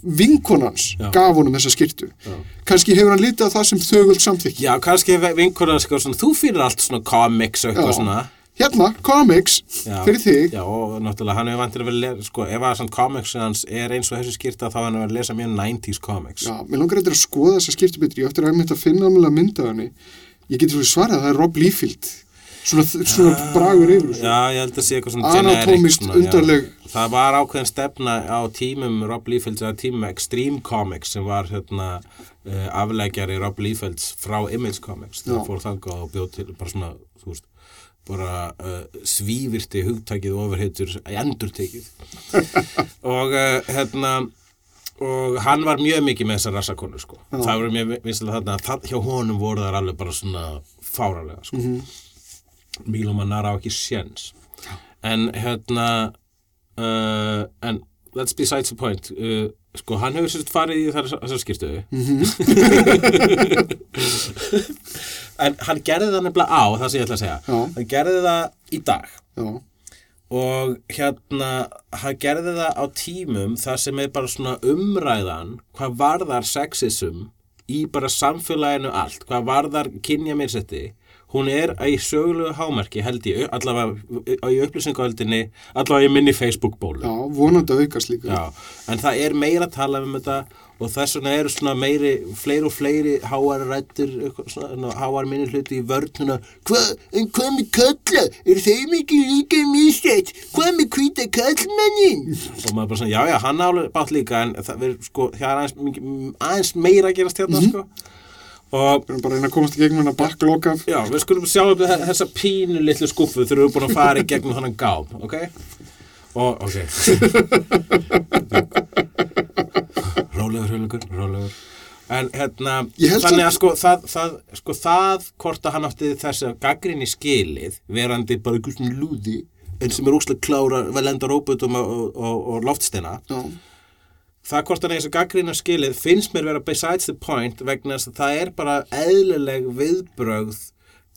S3: vinkonans
S2: Já.
S3: gaf honum þessa skýrtu.
S2: Já.
S3: Kannski hefur hann litið á það sem þögult samþykki.
S2: já, kannski vinkunar sko, svona, þú fyrir allt svona comics og eitthvað svona
S3: Hérna, comics,
S2: Já.
S3: fyrir þig.
S2: Já, og náttúrulega hann hefur vantir að vera, le- sko, ef að svona comics hans er eins og þessu skýrta þá hann hefur að lesa mjög 90s comics.
S3: Já, mér langar eitthvað að skoða þessa skýrtu betri. Ég ætti að að finna að mynda henni. Ég geti svo svarað að það er Rob Liefeld. Svona, svona bragur yfir þessu.
S2: Já, ég held að sé eitthvað svona
S3: Anatómist
S2: svona, já.
S3: undarleg.
S2: Það var ákveðin stefna á tímum Rob Liefelds eða tímum Extreme Comics sem var hérna uh, afleggjari Rob Liefelds frá Image Comics
S3: Já.
S2: það fór þangað og bjóð til bara svona, þú veist bara uh, svívirti hugtækið [LAUGHS] og ofurheitur endurtekið og uh, hérna og hann var mjög mikið með þessar rassakonu sko.
S3: Já.
S2: það voru mjög vinslega þarna það, hjá honum voru þar alveg bara svona fáralega sko.
S3: Mhm.
S2: Mílum Manara á ekki séns. En hérna uh, en that's besides the point. Uh, sko hann hefur sérst farið í þessar skýrtu en hann gerði það nefnilega á það sem ég ætla að segja
S3: Já.
S2: hann gerði það í dag.
S3: Já,
S2: og hérna hann gerði það á tímum þar sem er bara svona umræðan hvað varðar sexism í bara samfélaginu allt hvað varðar kynja mér hún er í sögulegu hámarki held ég allavega í upplýsingahöldinni allavega í minni Facebook-bólu
S3: já, vonandi að aukast líka.
S2: Já, en það er meira að tala um þetta og þess vegna eru svona meiri, fleiri og fleiri háar rættir, háar minni hluti í vörnuna. Hvað, en hvað með kalla? Er þeim ekki líka mistætt? Hvað með hvita kallmannin? og maður bara svona, já, já, hann álega bátt líka, en það er sko, það er aðeins, aðeins meira að gerast hérna, sko. Og
S3: Við erum bara að reyna að komast í gegnum hennar backlog af.
S2: Já, við skulum sjá um þe- þessa pínu litlu skuffu þegar við erum búin að fara í gegnum þannig gám, ok? Og, ok. rólegur, rólegur, rólegur. En hérna, þannig að sko það, það, sko það hvort að hann átti þessi gaggrinni skilið, verandi bara einhvers svona lúði, en sem er úslega klára, vel enda róputum og, og, og, og loftsteina,
S3: Já,
S2: það hvort er þessi gaggrína skilið finnst mér vera besides the point vegna að það er bara eðlileg viðbrögð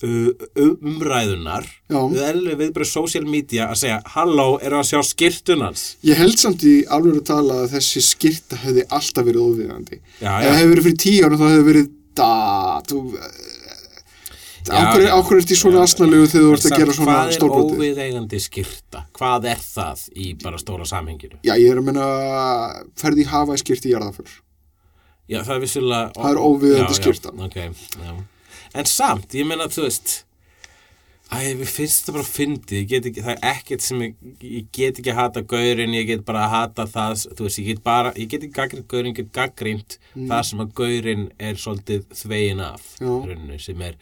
S2: uh, umræðunar eðlileg viðbrögð social media að segja halló, eru að sjá skirtunans
S3: Ég held samt í alveg að tala að þessi skyrta hefði alltaf verið óviðandi. Ef það hefði verið fyrir tíu árum þá hefði verið da, þú,
S2: Já,
S3: ákveður,
S2: já.
S3: ákveður í svona
S2: Já.
S3: asnalegu þegar þú ert að gera svona
S2: hvað er óviðeigandi skirta? hvað er það í bara stóra samhenginu?
S3: Já, ég er að menna ferði í hafa skyrti í jarðaför.
S2: Já, það er vissulega
S3: Það er óviðeigandi skyrta.
S2: ok, já. En samt, ég meina, þú veist Æ, við finnst það bara get ekki, það er ekkert sem ég, ég get ekki að hata gaurinn, ég get bara að hata það, þú veist, ég get bara, ég get ekki gaggrind gaurinn, ég get gaggrind það sem að gaurinn er svolítið þvegin af,
S3: Mm.
S2: Rauninu, sem er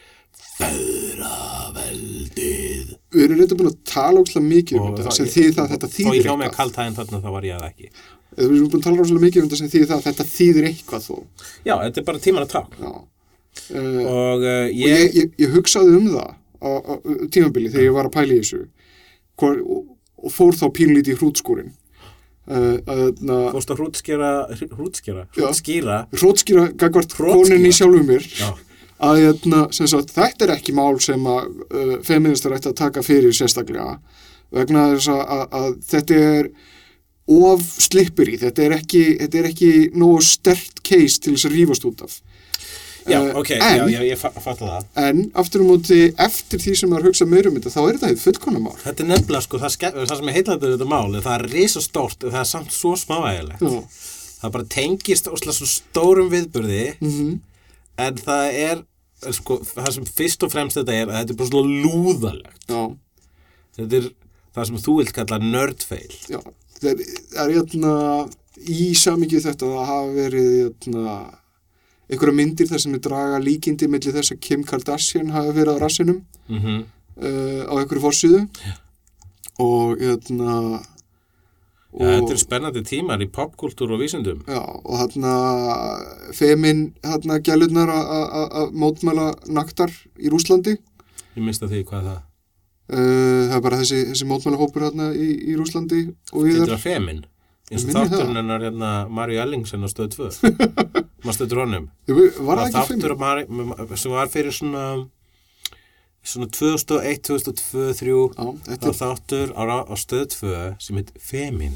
S2: feðraveldið.
S3: Við erum reynda búin að tala óslega mikið um
S2: Og
S3: þetta sem þýðir það að þetta þýðir
S2: ég hjá mig að
S3: eitthvað.
S2: kaltæðin þarna, þá var ég það ekki.
S3: Við erum búin að tala óslega mikið um þetta sem þýðir það að þetta þýðir eitthvað þó.
S2: Já, þetta er bara tíman að.
S3: Já. Uh,
S2: Og uh,
S3: og
S2: ég,
S3: ég, ég, ég hugsaði um það á, á, tímabili þegar ég var að pæla í þessu Hvor, og, og fór þá pínlítið í hrútskúrin uh, að na,
S2: fórst að hrútskera,
S3: Já.
S2: hrútskýra,
S3: að hérna, sagt, þetta er ekki mál sem að uh, feministar ætti að taka fyrir sérstaklega vegna þess að, að, að þetta er of slippur í, þetta er ekki, þetta er ekki nógu stert case til þess að rífast út af
S2: Já,
S3: Eh,
S2: ok,
S3: en-
S2: já, ég fa- fatta það.
S3: En aftur um móti, eftir því sem maður hugsa meira um þetta, þá er þetta heitt fullkona mál.
S2: Þetta er nefnilega, sko, það, ske- það sem er heitlættur við þetta mál, það er risastórt, það er samt svo smáægilegt. Það bara tengist óslega svo stórum viðburði,
S3: Mm
S2: en það er, sko, það sem fyrst og fremst þetta er, að þetta er bara svona lúðalegt.
S3: Já,
S2: Þetta er það sem þú vilt kalla nerdfeil.
S3: já. Það er, er hérna, í samikið þetta að það hafa verið hérna, einhverja myndir þar sem er draga líkindi milli þess að Kim Kardashian hafi verið á rassinum
S2: Mm
S3: uh, á einhverju fórsíðu og hérna
S2: Já, þetta er spennandi tímar í popkultúr og vísindum.
S3: Já, og þarna femin þarna gælurnar að- mótmæla naktar í Rúslandi
S2: Ég mista því hvað það.
S3: uh, það er bara þessi, þessi mótmælahópur þarna í, í Rúslandi og við
S2: Þetta er femin. Eins og
S3: Ég minni það.
S2: þátturinn hennar hérna Marju Ellingsen á stöð 2. [LAUGHS] Maður stöður honum.
S3: var það ekki
S2: þáttur
S3: femin?
S2: af Mari, sem var fyrir svona svona 2001, 2002, 2003
S3: Já,
S2: það
S3: þetta
S2: var
S3: er,
S2: þáttur á, á stöð 2 sem heit Femin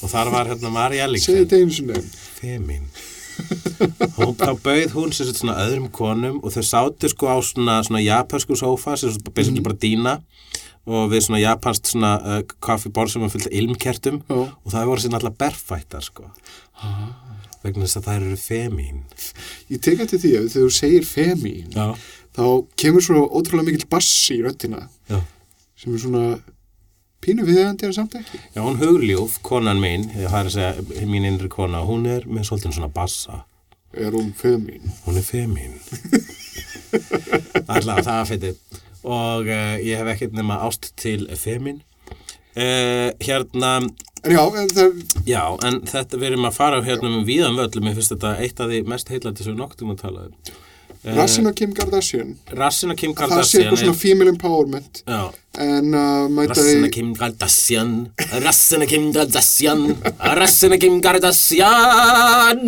S2: og þar var hérna
S3: segið
S2: Ellingsen Femin hún, þá bauð hún sér svona öðrum konum og þau sátu sko á svona, svona japansku sófa sem svona basically bara dýna og við svona japanst svona uh, kaffiborð sem var fyllt ilmkertum
S3: Já.
S2: og það voru sér náttúrulega berfættar sko. Vegna þess að þær eru femín.
S3: Ég tek eftir því að þegar þú segir femin
S2: Já.
S3: Þá kemur svo ótrúlega mikill bassi í röddina
S2: Já.
S3: sem er svona pínu viðandi en samt ekki
S2: Já, hún hugljúf, konan mín, það er að segja mín innri kona, hún er með svolítið svona bassa.
S3: er hún femín
S2: Hún er femín. Alltaf, það er fyndið. Og uh, ég hef ekkert nema ást til femín. Uh, hérna,
S3: já, en það,
S2: já, en þetta við erum að fara hérna um víðan völlum, ég finnst þetta eitt af því mest heillandi sem við noktum að tala um. Uh,
S3: rassin á Kim Kardashian.
S2: Rassina Kim
S3: það sé
S2: Kardashian
S3: eitthvað svona female empowerment.
S2: Já,
S3: en uh, mæta í
S2: Kim Kardashian. Rassina Kim Kardashian. Rassina Kim Kardashian.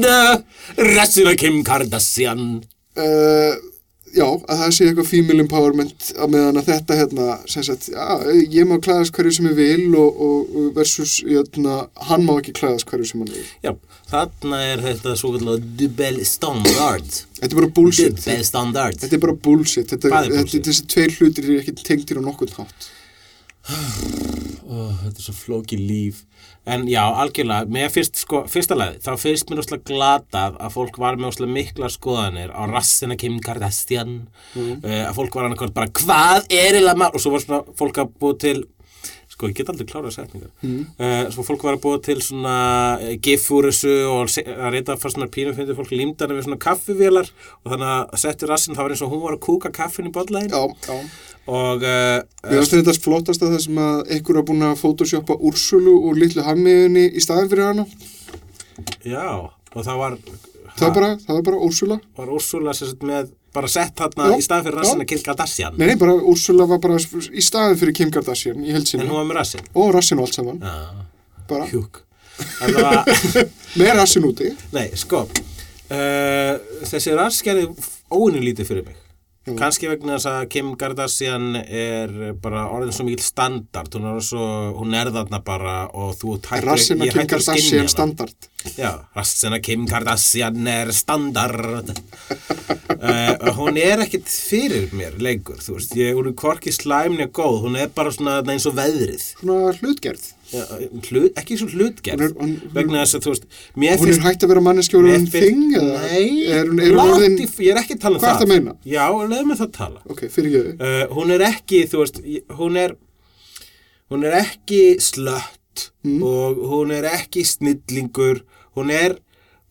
S2: Rassina Kim Kardashian.
S3: Uh, já, að það sé eitthvað female empowerment á meðan að þetta hérna sagt, já, ég má klæðast hverju sem ég vil og, og versus hérna, hann má ekki klæðast hverju sem hann vil.
S2: Já, þarna er þetta svo kallar Dubel Standard.
S3: Þetta er bara bullshit.
S2: Dubel Standard.
S3: Þetta er bara bullshit. Þetta,
S2: er
S3: þetta,
S2: bullshit?
S3: þessi tveir hlutir er ekki tengtir á nokkurn hátt.
S2: Ó, Þetta er svo flóki líf En já, algjörlega, mér fyrst, sko, fyrsta lagi, þá fyrst mér óslega glatað að fólk var með óslega miklar skoðanir á rassina Kim Kardashian uh, að fólk var annarkvæmt bara, hvað er eða maður, og svo var svona fólk að búa til sko, ég get aldrei klárað setningar. Uh, svo fólk var að búa til svona uh, gif úr þessu og að reyta fara svona pínum fyndi fólk límdana við svona kaffivélar og þannig að setti rassin, það var eins og hún var að kúka kaffin í
S3: já
S2: og
S3: Mér finnst þetta flottast að það sem að einhver er búin að photoshoppa Úrsulu úr litlu hammiðinni í staðin fyrir hana.
S2: já, og það var
S3: Það var bara, það var bara Úrsula.
S2: var Úrsula sem sagt með bara sett
S3: Já,
S2: í staðin fyrir rassina Kim Kardashian
S3: Nei, nei, bara Úrsula var bara í staðin fyrir Kim Kardashian í held
S2: en hún var með rassin
S3: Og rassin og allt saman.
S2: já,
S3: Bara
S2: hjúk var, [LAUGHS]
S3: með rassin úti.
S2: nei, sko uh, þessi rass gerði óinu lítið fyrir mig
S3: Já.
S2: kannski vegna þess að Kim Kardashian er bara orðin svo mikil standard hún er, svo, hún er þarna bara og þú tættir
S3: Rassin og Kim Kardashian standard.
S2: Já, rassina Kim Kardashian er standard [LAUGHS] uh, Hún er ekkit fyrir mér lengur, þú veist ég, hún er hvorki slæmni og góð hún er bara svona eins og veðrið
S3: Svona hlutgerð.
S2: Hlut, ekki svo hlutgerð
S3: Hún er- hún-
S2: vegna þess að þú veist
S3: Hún er hægt að vera manneskjóður um þing?
S2: Nei,
S3: Er er
S2: langt
S3: orðin,
S2: ég er ekki að tala um það
S3: ertu að meina?
S2: Já, leið með það að tala
S3: ok, fyrir ekki.
S2: uh, hún er ekki, veist, hún er hún er ekki slött
S3: Mm.
S2: og hún er ekki snillingur, hún er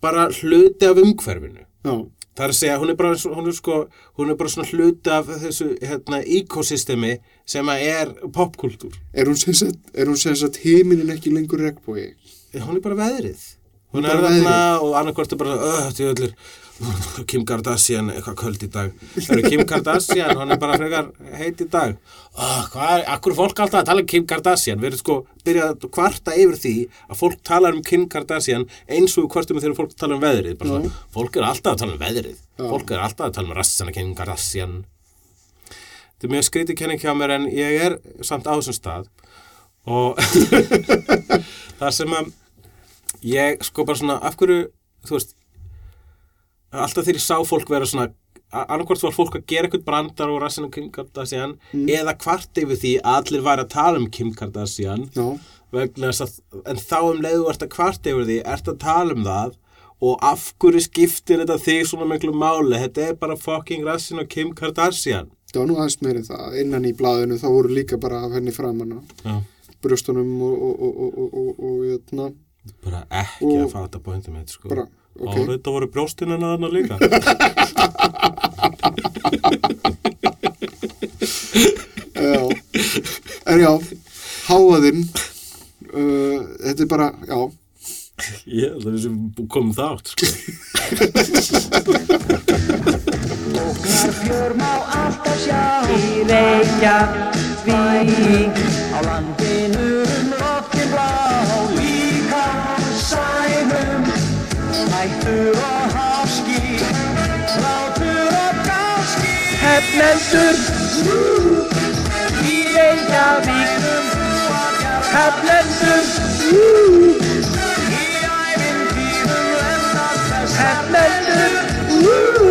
S2: bara hluti af umhverfinu
S3: Já,
S2: það er að segja, hún er bara, hún er sko, hún er bara svona hluti af þessu hérna, ekosystemi sem að er popkultúr.
S3: Er hún sem sagt, sagt heiminin ekki lengur regnbói?
S2: hún er bara veðrið. Hún
S3: Hún er
S2: þarna og annarkvort er bara öh, tjóðlir, [LAUGHS] Kim Kardashian eitthvað köld í dag. Kim Kardashian, hann er bara frekar heit í dag. Oh, hvað akkur fólk alltaf að tala um Kim Kardashian? Við erum sko byrjað að kvarta yfir því að fólk talar um Kim Kardashian eins og kvartum þegar fólk tala um veðrið. Bara svona, fólk er alltaf að tala um veðrið.
S3: Já.
S2: fólk er alltaf að tala um rassana Kim Kardashian þetta er mjög skrítið kenning hjá mér en ég er samt á þessum stað. Og [LAUGHS] það sem að ég sko bara svona af hverju, þú veist alltaf þegar ég sá fólk vera svona annarkvort var fólk að gera eitthvað brandar og rassinu Kim Kardashian eða hvart yfir því að allir væri að tala um Kim Kardashian
S3: Já,
S2: vegna þess að en þá um leiðu ert að hvart yfir því ert að tala um það og af hverju skiptir þetta þig svona miklu máli? Þetta er bara fucking rassinu Kim Kardashian
S3: það var nú aðeins meiri það. Innan í blaðinu þá voru líka bara af henni framanna.
S2: Já.
S3: Brjóstunum og, og, og, og, og, og, og, jötna,
S2: bara ekki
S3: Og-
S2: að fatta pointum mitt sko
S3: bara, ok.
S2: og þetta voru brjóstina þarna líka [LAUGHS]
S3: Já, en já, háaðinn, uh, þetta er bara, já,
S2: ég held að við sem komum þátt sko [LAUGHS]
S5: Óknar fjör má alltaf sjá. Í Reykjavík. Á landinu um loftin blá. Líka sænum Hættur og háski Látur og gáski Hefnendur Í Reykjavík. Hefnendur Í lendar þess Hefnendur